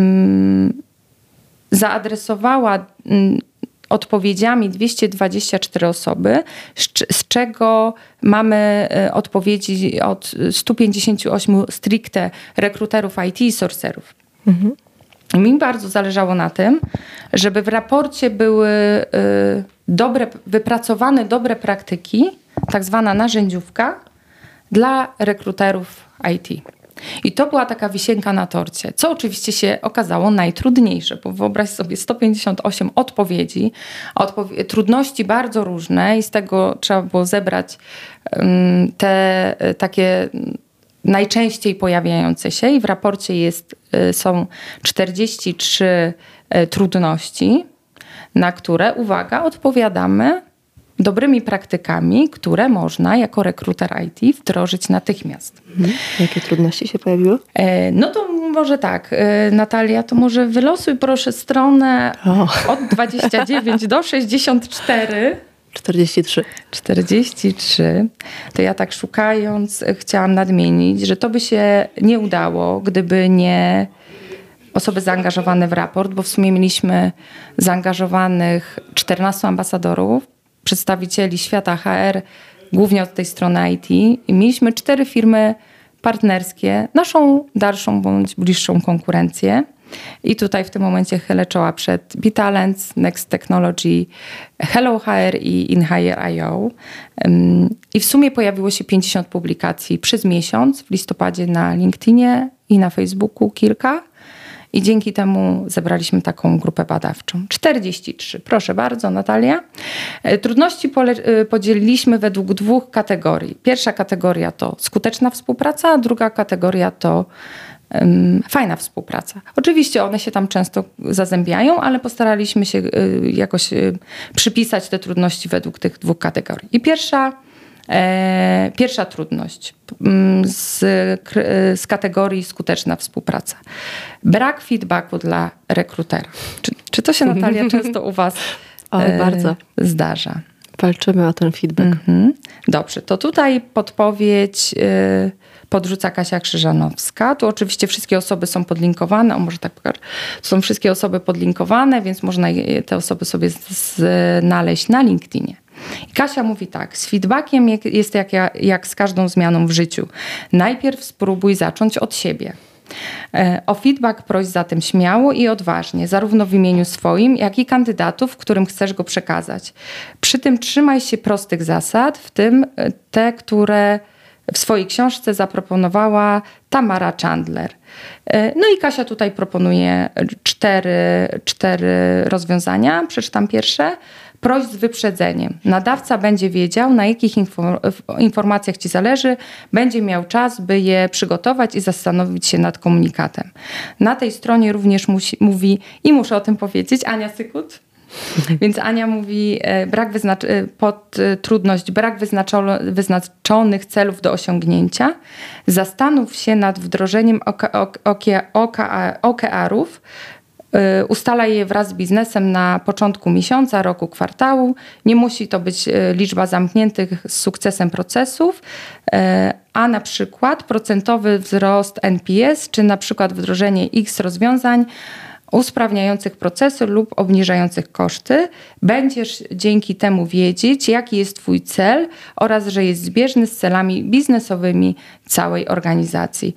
B: zaadresowała mm, odpowiedziami 224 osoby, z, czego mamy y, odpowiedzi od 158 stricte rekruterów IT i sorcerów. Mhm. Mi bardzo zależało na tym, żeby w raporcie były y, dobre, wypracowane dobre praktyki, tak zwana narzędziówka dla rekruterów IT. I to była taka wisienka na torcie, co oczywiście się okazało najtrudniejsze, bo wyobraź sobie 158 odpowiedzi, odpowie trudności bardzo różne i z tego trzeba było zebrać um, te takie najczęściej pojawiające się i w raporcie jest, y, są 43 y, trudności, na które, uwaga, odpowiadamy dobrymi praktykami, które można jako rekruter IT wdrożyć natychmiast.
A: Mhm. Jakie trudności się pojawiły?
B: E, no to może tak, e, Natalia, to może wylosuj proszę stronę o. od 29 do 64.
A: 43.
B: 43. To ja tak szukając chciałam nadmienić, że to by się nie udało, gdyby nie osoby zaangażowane w raport, bo w sumie mieliśmy zaangażowanych 14 ambasadorów, przedstawicieli świata HR, głównie od tej strony IT. I mieliśmy cztery firmy partnerskie, naszą dalszą bądź bliższą konkurencję. I tutaj w tym momencie chylę czoła przed Bitalents, Next Technology, Hello HR i InHire.io. I w sumie pojawiło się 50 publikacji przez miesiąc w listopadzie na LinkedInie i na Facebooku kilka. I dzięki temu zebraliśmy taką grupę badawczą. 43. Proszę bardzo, Natalia. E, trudności e, podzieliliśmy według dwóch kategorii. Pierwsza kategoria to skuteczna współpraca, a druga kategoria to fajna współpraca. Oczywiście one się tam często zazębiają, ale postaraliśmy się y, jakoś przypisać te trudności według tych dwóch kategorii. I pierwsza E, pierwsza trudność mm, z, z kategorii skuteczna współpraca. Brak feedbacku dla rekrutera. Czy, czy to się, Natalia, często u Was
A: o, e, bardzo.
B: zdarza?
A: Walczymy o ten feedback. Mhm.
B: Dobrze, to tutaj podpowiedź y, podrzuca Kasia Krzyżanowska. Tu oczywiście wszystkie osoby są podlinkowane, o może tak pokażę. są wszystkie osoby podlinkowane, więc można te osoby sobie znaleźć na LinkedInie. Kasia mówi tak, z feedbackiem jest jak, jak z każdą zmianą w życiu. Najpierw spróbuj zacząć od siebie. E, o feedback proś zatem śmiało i odważnie, zarówno w imieniu swoim, jak i kandydatów, którym chcesz go przekazać. Przy tym trzymaj się prostych zasad, w tym e, te, które w swojej książce zaproponowała Tamara Chandler. E, no i Kasia tutaj proponuje cztery, cztery rozwiązania. Przeczytam pierwsze proś z wyprzedzeniem. Nadawca będzie wiedział, na jakich informacjach Ci zależy, będzie miał czas, by je przygotować i zastanowić się nad komunikatem. Na tej stronie również musi, mówi, i muszę o tym powiedzieć, Ania Sykut, więc Ania mówi, e, brak wyznacz- e, pod e, trudność, brak wyznaczonych celów do osiągnięcia. Zastanów się nad wdrożeniem OKR-ów ustala je wraz z biznesem na początku miesiąca, roku, kwartału. Nie musi to być y, liczba zamkniętych z sukcesem procesów, y, a na przykład procentowy wzrost NPS, czy na przykład wdrożenie X rozwiązań usprawniających procesy lub obniżających koszty. Będziesz dzięki temu wiedzieć, jaki jest Twój cel oraz że jest zbieżny z celami biznesowymi całej organizacji.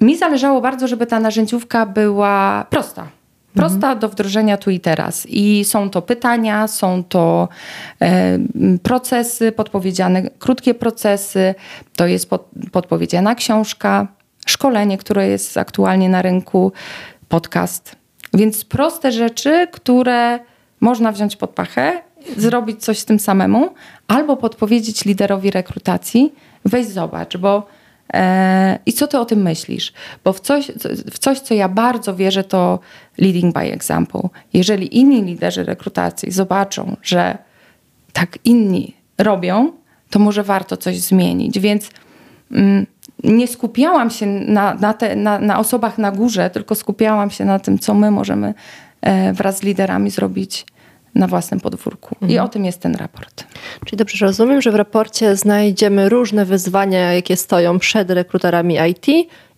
B: Mi zależało bardzo, żeby ta narzędziówka była prosta. Prosta do wdrożenia tu i teraz. I są to pytania, są to e, procesy podpowiedziane, krótkie procesy, to jest pod, podpowiedziana książka, szkolenie, które jest aktualnie na rynku, podcast. Więc proste rzeczy, które można wziąć pod pachę zrobić coś z tym samemu, albo podpowiedzieć liderowi rekrutacji, weź zobacz, bo i co ty o tym myślisz? Bo w coś, w coś, co ja bardzo wierzę, to leading by example. Jeżeli inni liderzy rekrutacji zobaczą, że tak inni robią, to może warto coś zmienić. Więc mm, nie skupiałam się na, na, te, na, na osobach na górze, tylko skupiałam się na tym, co my możemy e, wraz z liderami zrobić na własnym podwórku. Mhm. I o tym jest ten raport.
A: Czyli dobrze rozumiem, że w raporcie znajdziemy różne wyzwania, jakie stoją przed rekruterami IT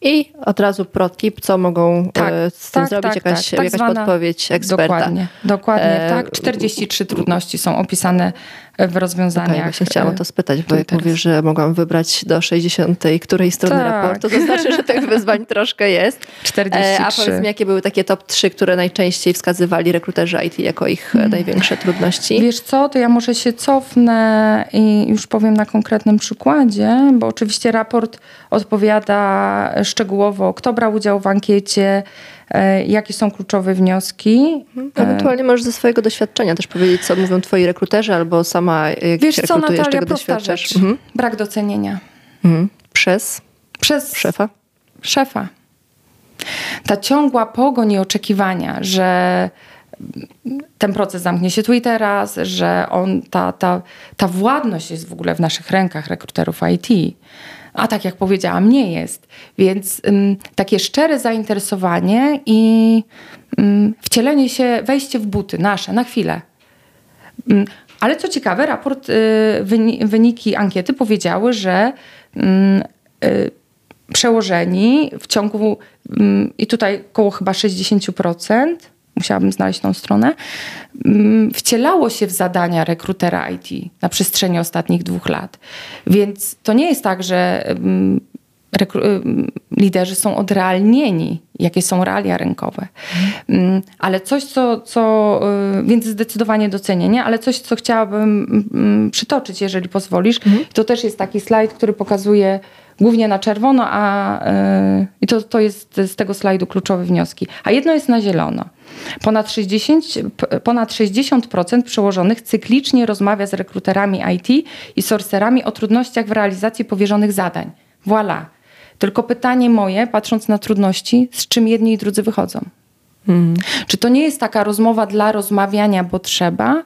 A: i od razu protip, co mogą tak, e, z tym tak, zrobić, tak, jakaś, tak, jakaś podpowiedź eksperta.
B: Dokładnie, dokładnie e... tak. 43 trudności są opisane w rozwiązaniach. Okay,
A: właśnie chciałam to spytać, bo jak mówię, że mogłam wybrać do 60 której strony tak. raportu, to znaczy, że tych wyzwań troszkę jest.
B: 43. E,
A: a powiedz mi, jakie były takie top 3, które najczęściej wskazywali rekruterzy IT jako ich hmm. największe trudności?
B: Wiesz co, to ja może się cofnę i już powiem na konkretnym przykładzie, bo oczywiście raport odpowiada szczegółowo, kto brał udział w ankiecie, E, jakie są kluczowe wnioski.
A: Mhm. Ewentualnie możesz ze swojego doświadczenia też powiedzieć, co mówią twoi rekruterzy, albo sama jak
B: Wiesz co, Natalia, czego doświadczasz. Mhm. Brak docenienia.
A: Mhm. Przez?
B: Przez
A: szefa.
B: Szefa. Ta ciągła pogoń i oczekiwania, że ten proces zamknie się tu i teraz, że on, ta, ta, ta władność jest w ogóle w naszych rękach rekruterów IT a tak jak powiedziałam, nie jest. Więc um, takie szczere zainteresowanie i um, wcielenie się, wejście w buty nasze na chwilę. Um, ale co ciekawe, raport, y, wyniki ankiety powiedziały, że y, przełożeni w ciągu, i tutaj około chyba 60%, musiałabym znaleźć tą stronę, mm, wcielało się w zadania rekrutera IT na przestrzeni ostatnich dwóch lat. Więc to nie jest tak, że mm, mm, liderzy są odrealnieni, jakie są realia rynkowe. Ale coś, co, co y, więc zdecydowanie docenienie, ale coś, co chciałabym przytoczyć, jeżeli pozwolisz. Mhm. To też jest taki slajd, który pokazuje głównie na czerwono, a yy, i to, to jest z tego slajdu kluczowe wnioski. A jedno jest na zielono. Ponad 60, ponad 60% przełożonych cyklicznie rozmawia z rekruterami IT i sorcerami o trudnościach w realizacji powierzonych zadań. Voilà. Tylko pytanie moje, patrząc na trudności, z czym jedni i drudzy wychodzą? Hmm. Czy to nie jest taka rozmowa dla rozmawiania, bo trzeba?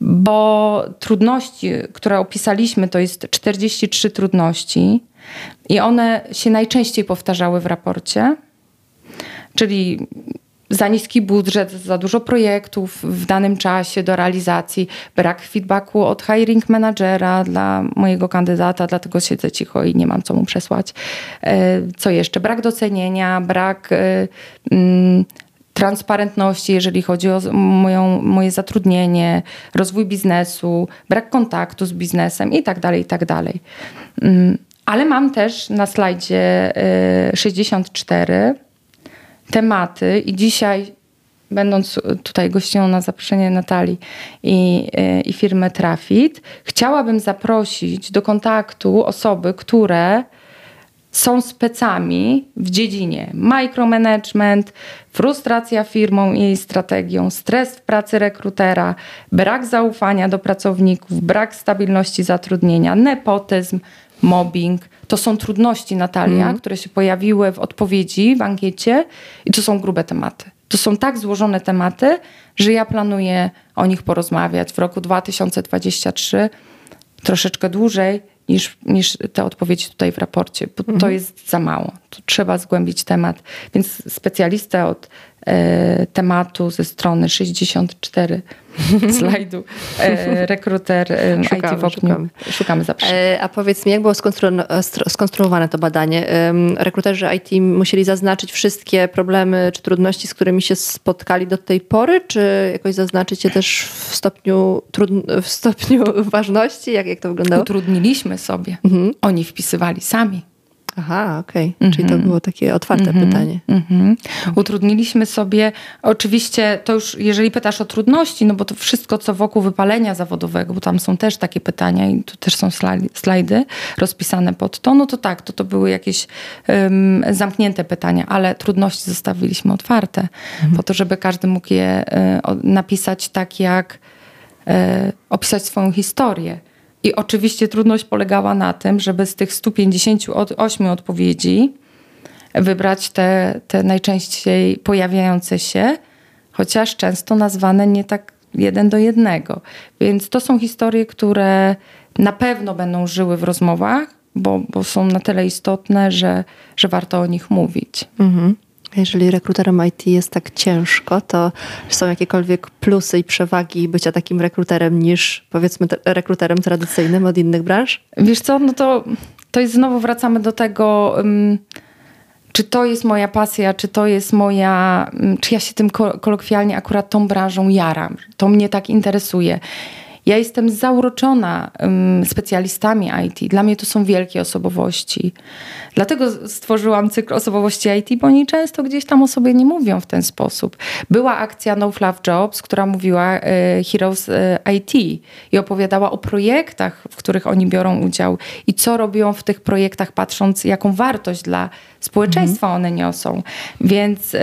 B: Bo trudności, które opisaliśmy, to jest 43 trudności i one się najczęściej powtarzały w raporcie. Czyli za niski budżet, za dużo projektów w danym czasie do realizacji, brak feedbacku od hiring managera dla mojego kandydata, dlatego siedzę cicho i nie mam co mu przesłać. E, co jeszcze? Brak docenienia, brak e, mm, transparentności, jeżeli chodzi o moją, moje zatrudnienie, rozwój biznesu, brak kontaktu z biznesem i tak dalej, i tak dalej. Mm, ale mam też na slajdzie 64 e, tematy i dzisiaj będąc tutaj gością na zaproszenie Natalii i, i firmy Trafit, chciałabym zaprosić do kontaktu osoby, które są specami w dziedzinie micromanagement, frustracja firmą i jej strategią, stres w pracy rekrutera, brak zaufania do pracowników, brak stabilności zatrudnienia, nepotyzm, mobbing. To są trudności, Natalia, mm. które się pojawiły w odpowiedzi w ankiecie i to są grube tematy. To są tak złożone tematy, że ja planuję o nich porozmawiać w roku 2023 troszeczkę dłużej niż, niż te odpowiedzi tutaj w raporcie, bo mm. to mhm. jest za mało. To trzeba zgłębić temat. Więc specjalista od tematu ze strony 64 slajdu e, rekruter e, szukamy, IT wokół. Szukamy,
A: szukamy e, A powiedz mi, jak było skonstruowane to badanie? Rekruterzy IT musieli zaznaczyć wszystkie problemy czy trudności, z którymi się spotkali do tej pory, czy jakoś zaznaczyć je też w stopniu, w stopniu ważności? Jak, jak to wyglądało?
B: Utrudniliśmy sobie. Mhm. Oni wpisywali sami.
A: Aha, okej. Okay. Czyli to mhm. było takie otwarte mm -hmm. pytanie. Mm -hmm.
B: Utrudniliśmy sobie, oczywiście to już, jeżeli pytasz o trudności, no bo to wszystko, co wokół wypalenia zawodowego, bo tam są też takie pytania i tu też są slajdy rozpisane pod to, no to tak, to, to były jakieś um, zamknięte pytania, ale trudności zostawiliśmy otwarte, mm -hmm. po to, żeby każdy mógł je y, napisać tak, jak e, opisać swoją historię. I oczywiście trudność polegała na tym, żeby z tych 158 odpowiedzi wybrać te, te najczęściej pojawiające się, chociaż często nazwane nie tak jeden do jednego. Więc to są historie, które na pewno będą żyły w rozmowach, bo, bo są na tyle istotne, że, że warto o nich mówić. Mhm.
A: Jeżeli rekruterem IT jest tak ciężko, to są jakiekolwiek plusy i przewagi bycia takim rekruterem niż powiedzmy rekruterem tradycyjnym od innych branż?
B: Wiesz co, no to, to jest znowu wracamy do tego, czy to jest moja pasja, czy to jest moja, czy ja się tym kolokwialnie akurat tą branżą jaram. To mnie tak interesuje. Ja jestem zauroczona specjalistami IT. Dla mnie to są wielkie osobowości. Dlatego stworzyłam cykl osobowości IT, bo oni często gdzieś tam o sobie nie mówią w ten sposób. Była akcja No Fluff Jobs, która mówiła e, Heroes e, IT i opowiadała o projektach, w których oni biorą udział i co robią w tych projektach, patrząc jaką wartość dla społeczeństwa mhm. one niosą. Więc...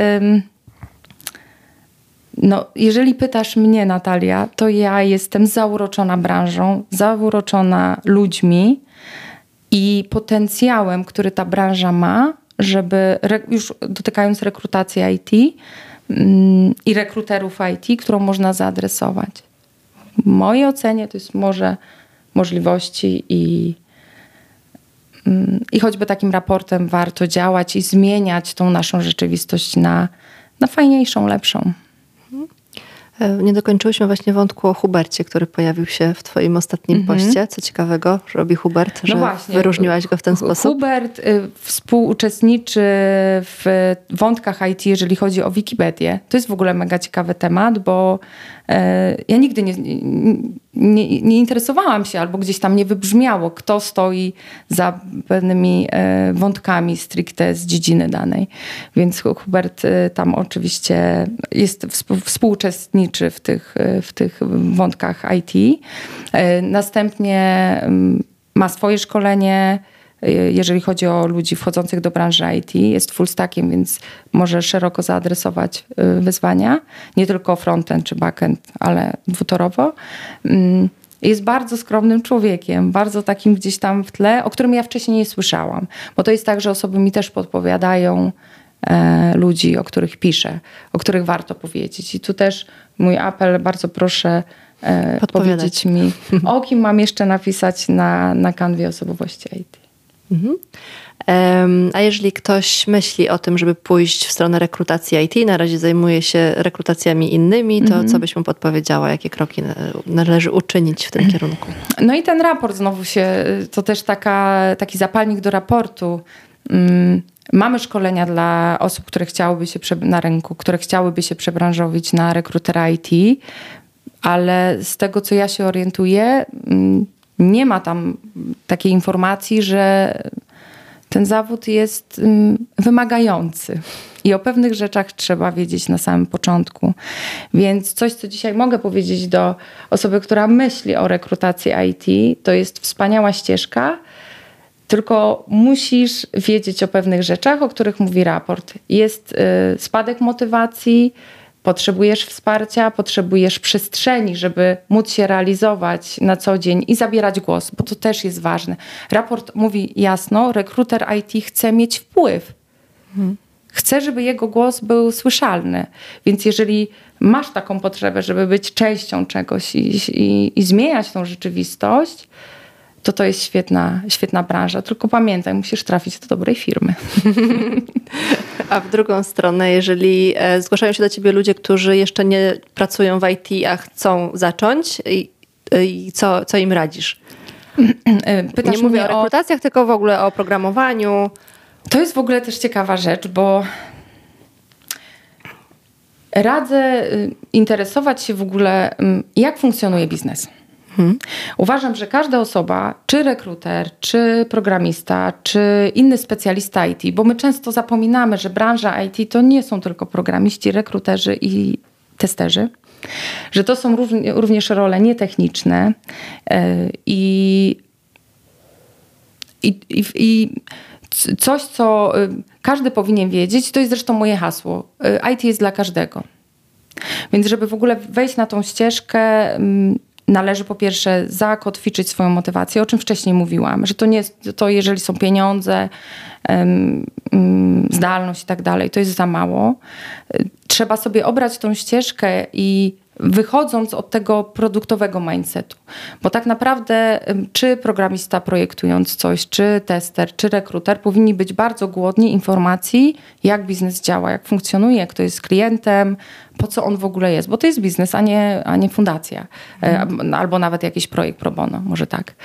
B: No, jeżeli pytasz mnie, Natalia, to ja jestem zauroczona branżą, zauroczona ludźmi i potencjałem, który ta branża ma, żeby, już dotykając rekrutacji IT mm, i rekruterów IT, którą można zaadresować. W mojej ocenie to jest może możliwości i, mm, i choćby takim raportem warto działać i zmieniać tą naszą rzeczywistość na, na fajniejszą, lepszą.
A: E, nie dokończyłyśmy właśnie wątku o Hubercie, który pojawił się w twoim ostatnim -hmm. poście. Co ciekawego robi Hubert, no że właśnie. wyróżniłaś go w ten sposób?
B: Hubert y, współuczestniczy w wątkach IT, jeżeli chodzi o Wikipedię. To jest w ogóle mega ciekawy temat, bo ja nigdy nie, nie, nie, interesowałam się albo gdzieś tam nie wybrzmiało, kto stoi za pewnymi e, wątkami stricte z dziedziny danej. Więc Hubert e, tam oczywiście jest współuczestniczy w tych, e, w tych wątkach IT. Następnie mm, ma swoje szkolenie, jeżeli chodzi o ludzi wchodzących do branży IT. Jest full stackiem, więc może szeroko zaadresować y, wyzwania. Nie tylko frontend czy backend, ale dwutorowo. Mm, jest bardzo skromnym człowiekiem, bardzo takim gdzieś tam w tle, o którym ja wcześniej nie słyszałam. Bo to jest tak, że osoby mi też podpowiadają e, ludzi, o których piszę, o których warto powiedzieć. I tu też mój apel, bardzo proszę e, powiedzieć mi, o kim mam jeszcze napisać na, na kanwie osobowości IT. Mhm.
A: A jeżeli ktoś myśli o tym, żeby pójść w stronę rekrutacji IT, na razie zajmuje się rekrutacjami innymi, to mhm. co byś mu podpowiedziała, jakie kroki należy uczynić w tym kierunku?
B: No i ten raport znowu się, to też taka, taki zapalnik do raportu. Mm, mamy szkolenia dla osób, które chciałyby się na rynku, które chciałyby się przebranżowić na rekrutera IT, ale z tego, co ja się orientuję, mm, nie ma tam takiej informacji, że ten zawód jest mm, wymagający. I o pewnych rzeczach trzeba wiedzieć na samym początku. Więc coś, co dzisiaj mogę powiedzieć do osoby, która myśli o rekrutacji IT, to jest wspaniała ścieżka, tylko musisz wiedzieć o pewnych rzeczach, o których mówi raport. Jest y, spadek motywacji, Potrzebujesz wsparcia, potrzebujesz przestrzeni, żeby móc się realizować na co dzień i zabierać głos, bo to też jest ważne. Raport mówi jasno, rekruter IT chce mieć wpływ. Mhm. Chce, żeby jego głos był słyszalny. Więc jeżeli masz taką potrzebę, żeby być częścią czegoś i, i, i zmieniać tą rzeczywistość, to to jest świetna, świetna branża. Tylko pamiętaj, musisz trafić do dobrej firmy.
A: A w drugą stronę, jeżeli e, zgłaszają się do ciebie ludzie, którzy jeszcze nie pracują w IT, a chcą zacząć, i, i co, co im radzisz? E, pytasz nie mówię o rekrutacjach, o... tylko w ogóle o programowaniu.
B: To jest w ogóle też ciekawa rzecz, bo radzę y, interesować się w ogóle, mm, jak funkcjonuje biznes. Hmm. Uważam, że każda osoba, czy rekruter, czy programista, czy inny specjalista IT, bo my często zapominamy, że branża IT to nie są tylko programiści, rekruterzy i testerzy, że to są również role nietechniczne e, i, i, i, i coś, co y, każdy powinien wiedzieć, to jest zresztą moje hasło. Y, IT jest dla każdego. Więc żeby w ogóle wejść na tą ścieżkę, mm, należy po pierwsze zakotwiczyć swoją motywację, o czym wcześniej mówiłam, że to nie jest to, jeżeli są pieniądze, zdalność i tak dalej, to jest za mało. Trzeba sobie obrać tą ścieżkę i wychodząc od tego produktowego mindsetu. Bo tak naprawdę, czy programista projektując coś, czy tester, czy rekruter, powinni być bardzo głodni informacji, jak biznes działa, jak funkcjonuje, kto jest klientem, po co on w ogóle jest. Bo to jest biznes, a nie, a nie fundacja. Mhm. Albo nawet jakiś projekt pro bono, może tak.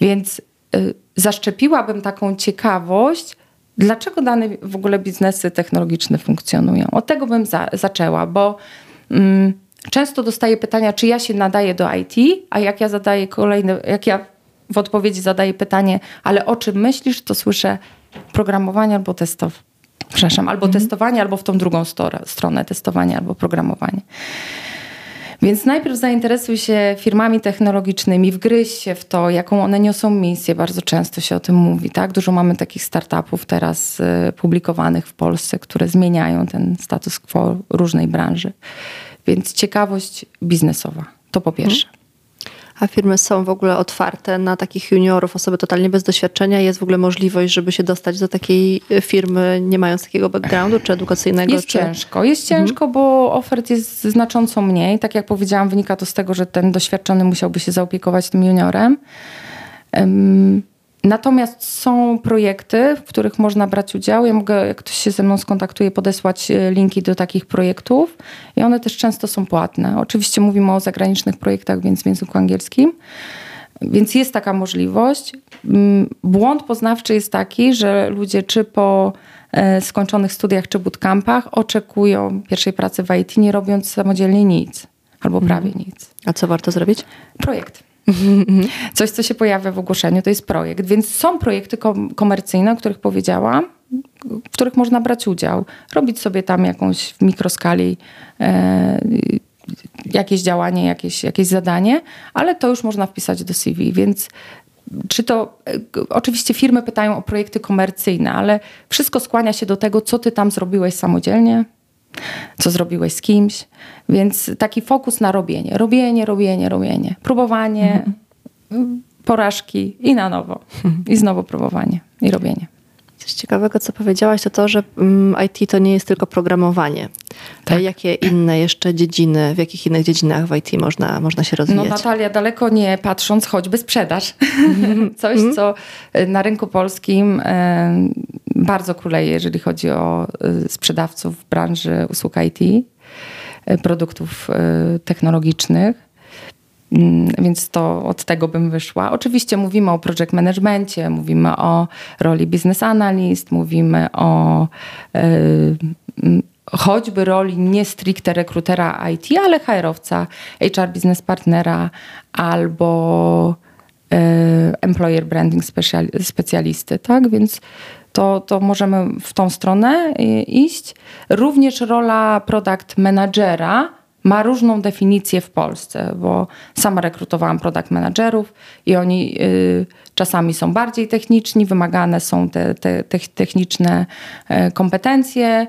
B: Więc y, zaszczepiłabym taką ciekawość, dlaczego dane w ogóle biznesy technologiczne funkcjonują. Od tego bym za, zaczęła, bo. Mm, Często dostaję pytania, czy ja się nadaję do IT, a jak ja zadaję kolejne, jak ja w odpowiedzi zadaję pytanie, ale o czym myślisz, to słyszę programowanie albo testowanie. Przepraszam, albo mhm. testowanie, albo w tą drugą stronę testowanie albo programowanie. Więc najpierw zainteresuj się firmami technologicznymi, wgryź się w to, jaką one niosą misję. Bardzo często się o tym mówi. Tak? Dużo mamy takich startupów teraz y, publikowanych w Polsce, które zmieniają ten status quo różnej branży. Więc ciekawość biznesowa, to po pierwsze. Mhm.
A: A firmy są w ogóle otwarte na takich juniorów, osoby totalnie bez doświadczenia? Jest w ogóle możliwość, żeby się dostać do takiej firmy, nie mając takiego backgroundu czy edukacyjnego?
B: Jest
A: czy...
B: ciężko. Jest mhm. ciężko, bo ofert jest znacząco mniej. Tak jak powiedziałam, wynika to z tego, że ten doświadczony musiałby się zaopiekować tym juniorem. Natomiast są projekty, w których można brać udział. Ja mogę, jak ktoś się ze mną skontaktuje, podesłać e, linki do takich projektów i one też często są płatne. Oczywiście mówimy o zagranicznych projektach, więc w języku angielskim. Więc jest taka możliwość. Mm, błąd poznawczy jest taki, że ludzie czy po e, skończonych studiach czy bootcampach oczekują pierwszej pracy w IT, nie robiąc samodzielnie nic albo prawie mhm. nic.
A: A co warto zrobić?
B: Projekt. Coś, co się pojawia w ogłoszeniu, to jest projekt. Więc są projekty komercyjne, o których powiedziałam, w których można brać udział. Robić sobie tam jakąś w mikroskali e, jakieś działanie, jakieś, jakieś zadanie, ale to już można wpisać do CV, więc czy to, e, oczywiście firmy pytają o projekty komercyjne, ale wszystko skłania się do tego, co ty tam zrobiłeś samodzielnie, co zrobiłeś z kimś. Więc taki fokus na robienie. Robienie, robienie, robienie. Próbowanie, mhm. porażki i na nowo. I znowu próbowanie i robienie.
A: Coś ciekawego, co powiedziałaś, to to, że mm, IT to nie jest tylko programowanie. Tak. Jakie inne jeszcze dziedziny, w jakich innych dziedzinach w IT można, można się rozwijać?
B: No Natalia, daleko nie patrząc, choćby sprzedaż. Coś, mhm. co y, na rynku polskim bardzo kuleje, jeżeli chodzi o y, sprzedawców w branży usług IT, produktów technologicznych. Mm, więc to od tego bym wyszła. Oczywiście mówimy o project managementie, mówimy o roli business analyst, mówimy o y, choćby roli nie stricte rekrutera IT, ale HR-owca, HR business partnera albo y, employer branding specjalisty, tak? Więc to, to możemy w tą stronę y, iść. Również rola product managera, ma różną definicję w Polsce, bo sama rekrutowałam product managerów i oni y, czasami są bardziej techniczni, wymagane są te, te, te techniczne y, kompetencje.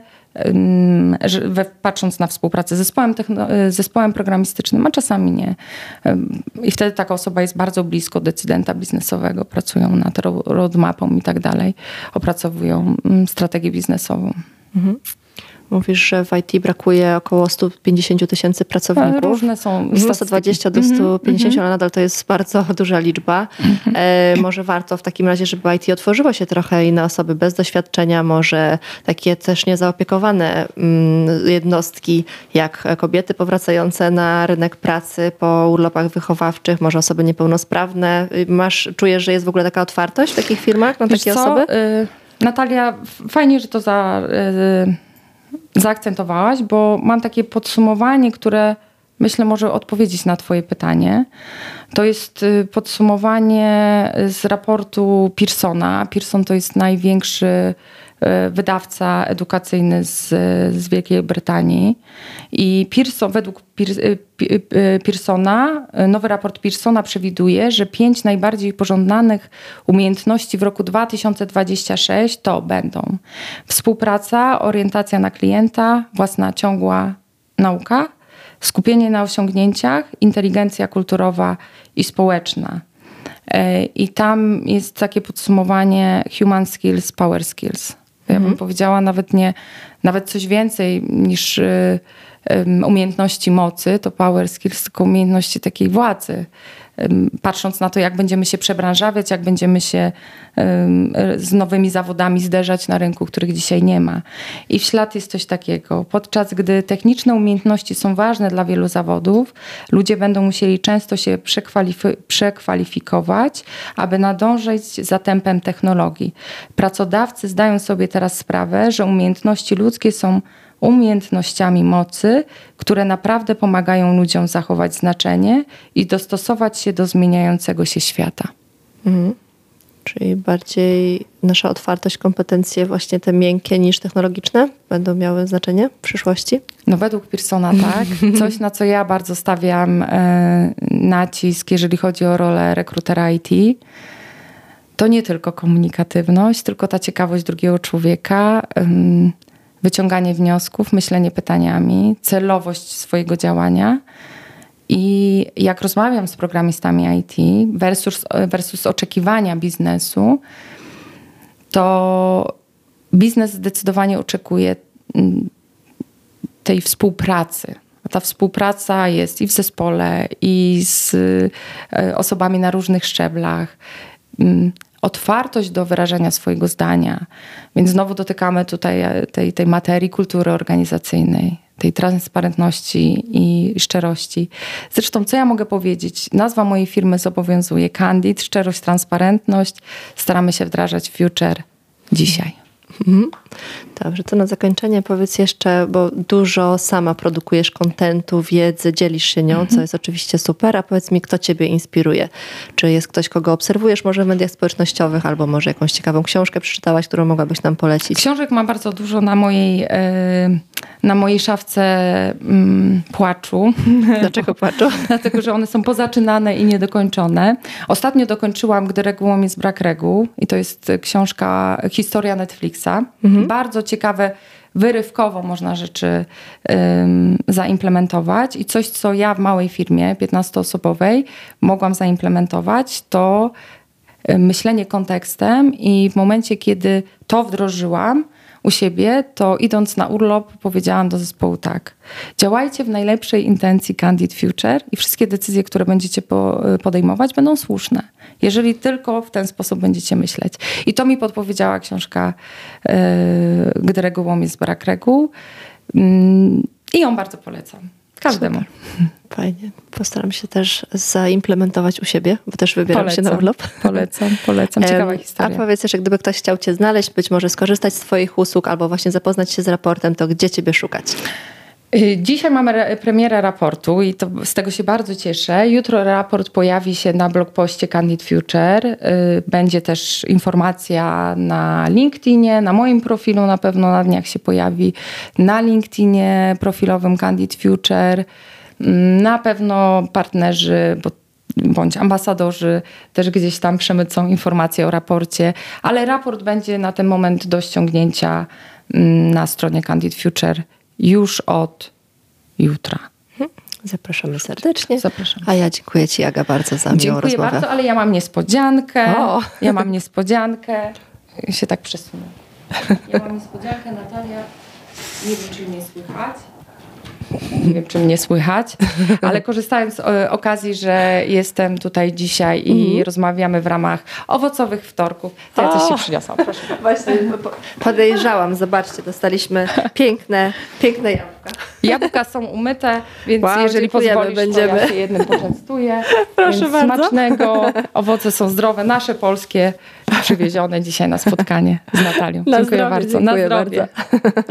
B: Patrząc na współpracę z zespołem, y, zespołem programistycznym, a czasami nie. I wtedy taka osoba jest bardzo blisko decydenta biznesowego, pracują nad roadmapą i tak dalej, opracowują mm, strategię biznesową. Mhm.
A: Mówisz, że w IT brakuje około 150 tysięcy pracowników.
B: Różne są
A: 120 do 150, mm -hmm. ale nadal to jest bardzo duża liczba. Mm -hmm. e, może warto w takim razie, żeby IT otworzyło się trochę i na osoby bez doświadczenia, może takie też niezaopiekowane mm, jednostki, jak kobiety powracające na rynek pracy po urlopach wychowawczych, może osoby niepełnosprawne. Masz, czujesz, że jest w ogóle taka otwartość w takich firmach na Wiesz takie co? osoby? Y
B: Natalia, fajnie, że to za... Y zaakcentowałaś, bo mam takie podsumowanie, które myślę może odpowiedzieć na Twoje pytanie. To jest y, podsumowanie z raportu Pearsona. Pearson to jest największy wydawca edukacyjny z, z Wielkiej Brytanii. I Pearson, według e, e, Pearsona, nowy raport Pearsona przewiduje, że pięć najbardziej pożądanych umiejętności w roku 2026 to będą współpraca, orientacja na klienta, własna ciągła nauka, skupienie na osiągnięciach, inteligencja kulturowa i społeczna. E, I tam jest takie podsumowanie human skills, power skills. Ja bym mhm. powiedziała nawet nie, nawet coś więcej niż y, umiejętności mocy, to power skills, tylko umiejętności takiej władzy. Patrząc na to, jak będziemy się przebranżawiać, jak będziemy się z nowymi zawodami zderzać na rynku, których dzisiaj nie ma. I w ślad jest coś takiego. Podczas gdy techniczne umiejętności są ważne dla wielu zawodów, ludzie będą musieli często się przekwalifikować, aby nadążyć za tempem technologii. Pracodawcy zdają sobie teraz sprawę, że umiejętności ludzkie są umiejętnościami mocy, które naprawdę pomagają ludziom zachować znaczenie i dostosować się do zmieniającego się świata. Mhm.
A: Czyli bardziej nasza otwartość, kompetencje, właśnie te miękkie niż technologiczne, będą miały znaczenie w przyszłości?
B: No według Pearsona tak. Coś, na co ja bardzo stawiam e, nacisk, jeżeli chodzi o rolę rekrutera IT, to nie tylko komunikatywność, tylko ta ciekawość drugiego człowieka, wyciąganie wniosków, myślenie pytaniami, celowość swojego działania. I jak rozmawiam z programistami IT versus, versus oczekiwania biznesu, to biznes zdecydowanie oczekuje mm, tej współpracy. Ta współpraca jest i w zespole, i z e, osobami na różnych szczeblach. Otwartość do wyrażania swojego zdania. Więc znowu dotykamy tutaj e, tej, tej materii kultury organizacyjnej, tej transparentności i szczerości. Zresztą, co ja mogę powiedzieć? Nazwa mojej firmy zobowiązuje Candid, szczerość, transparentność. Staramy się wdrażać Future dzisiaj. Mhm.
A: Dobrze, to na zakończenie powiedz jeszcze, bo dużo sama produkujesz kontentu, wiedzy, dzielisz się nią, mhm. co jest oczywiście super, a powiedz mi, kto ciebie inspiruje? Czy jest ktoś, kogo obserwujesz może w mediach społecznościowych, albo może jakąś ciekawą książkę przeczytałaś, którą mogłabyś nam polecić?
B: Książek mam bardzo dużo na mojej, e, na mojej szafce mm, płaczu.
A: Dlaczego płaczu?
B: Dlatego, że one są pozaczynane i niedokończone. Ostatnio dokończyłam, gdy regułą jest brak reguł i to jest książka, historia Netflixa. Mhm. Bardzo ciekawe, wyrywkowo można rzeczy um, zaimplementować. I coś, co ja w małej firmie, 15-osobowej, mogłam zaimplementować, to myślenie kontekstem i w momencie, kiedy to wdrożyłam, u siebie, to idąc na urlop powiedziałam do zespołu tak. Działajcie w najlepszej intencji Candid Future i wszystkie decyzje, które będziecie podejmować, będą słuszne. Jeżeli tylko w ten sposób będziecie myśleć. I to mi podpowiedziała książka yy, Gdy regułą jest brak reguł. Yy, I ją bardzo polecam. Każdemu. Super.
A: Fajnie. Postaram się też zaimplementować u siebie, bo też wybieram polecam, się na urlop.
B: Polecam, polecam. Ciekawa historia.
A: A powiedz jeszcze, gdyby ktoś chciał Cię znaleźć, być może skorzystać z Twoich usług albo właśnie zapoznać się z raportem, to gdzie Ciebie szukać?
B: Y, dzisiaj mamy premierę raportu i to, z tego się bardzo cieszę. Jutro raport pojawi się na blogpoście Candid Future. Y, będzie też informacja na LinkedInie, na moim profilu na pewno na dniach się pojawi, na LinkedInie profilowym Candid Future. Mm, na pewno partnerzy, bo bądź ambasadorzy też gdzieś tam przemycą informacje o raporcie, ale raport będzie na ten moment do ściągnięcia mm, na stronie Candid Future już od jutra.
A: Mhm. Zapraszamy serdecznie. Zapraszam. A ja dziękuję Ci, Aga, bardzo za miłą
B: dziękuję
A: rozmowę.
B: bardzo, ale ja mam niespodziankę. O. Ja mam niespodziankę. się tak przesunę. Ja mam niespodziankę, Natalia. Nie wiem, czy mnie słychać. Nie wiem, czy mnie słychać, ale korzystając z e, okazji, że jestem tutaj dzisiaj i mm rozmawiamy w ramach owocowych wtorków, to ja coś się przyniosłam. Proszę.
A: Właśnie podejrzałam, zobaczcie, dostaliśmy piękne, piękne jabłka.
B: Jabłka są umyte, więc wow, jeżeli pozwolisz, będziemy. to ja się jednym poczęstuję. Proszę więc bardzo. Smacznego, owoce są zdrowe, nasze polskie, przywiezione dzisiaj na spotkanie z Natalią.
A: Na dziękuję zdrowie, bardzo. Dziękuję na zdrowie. Bardzo.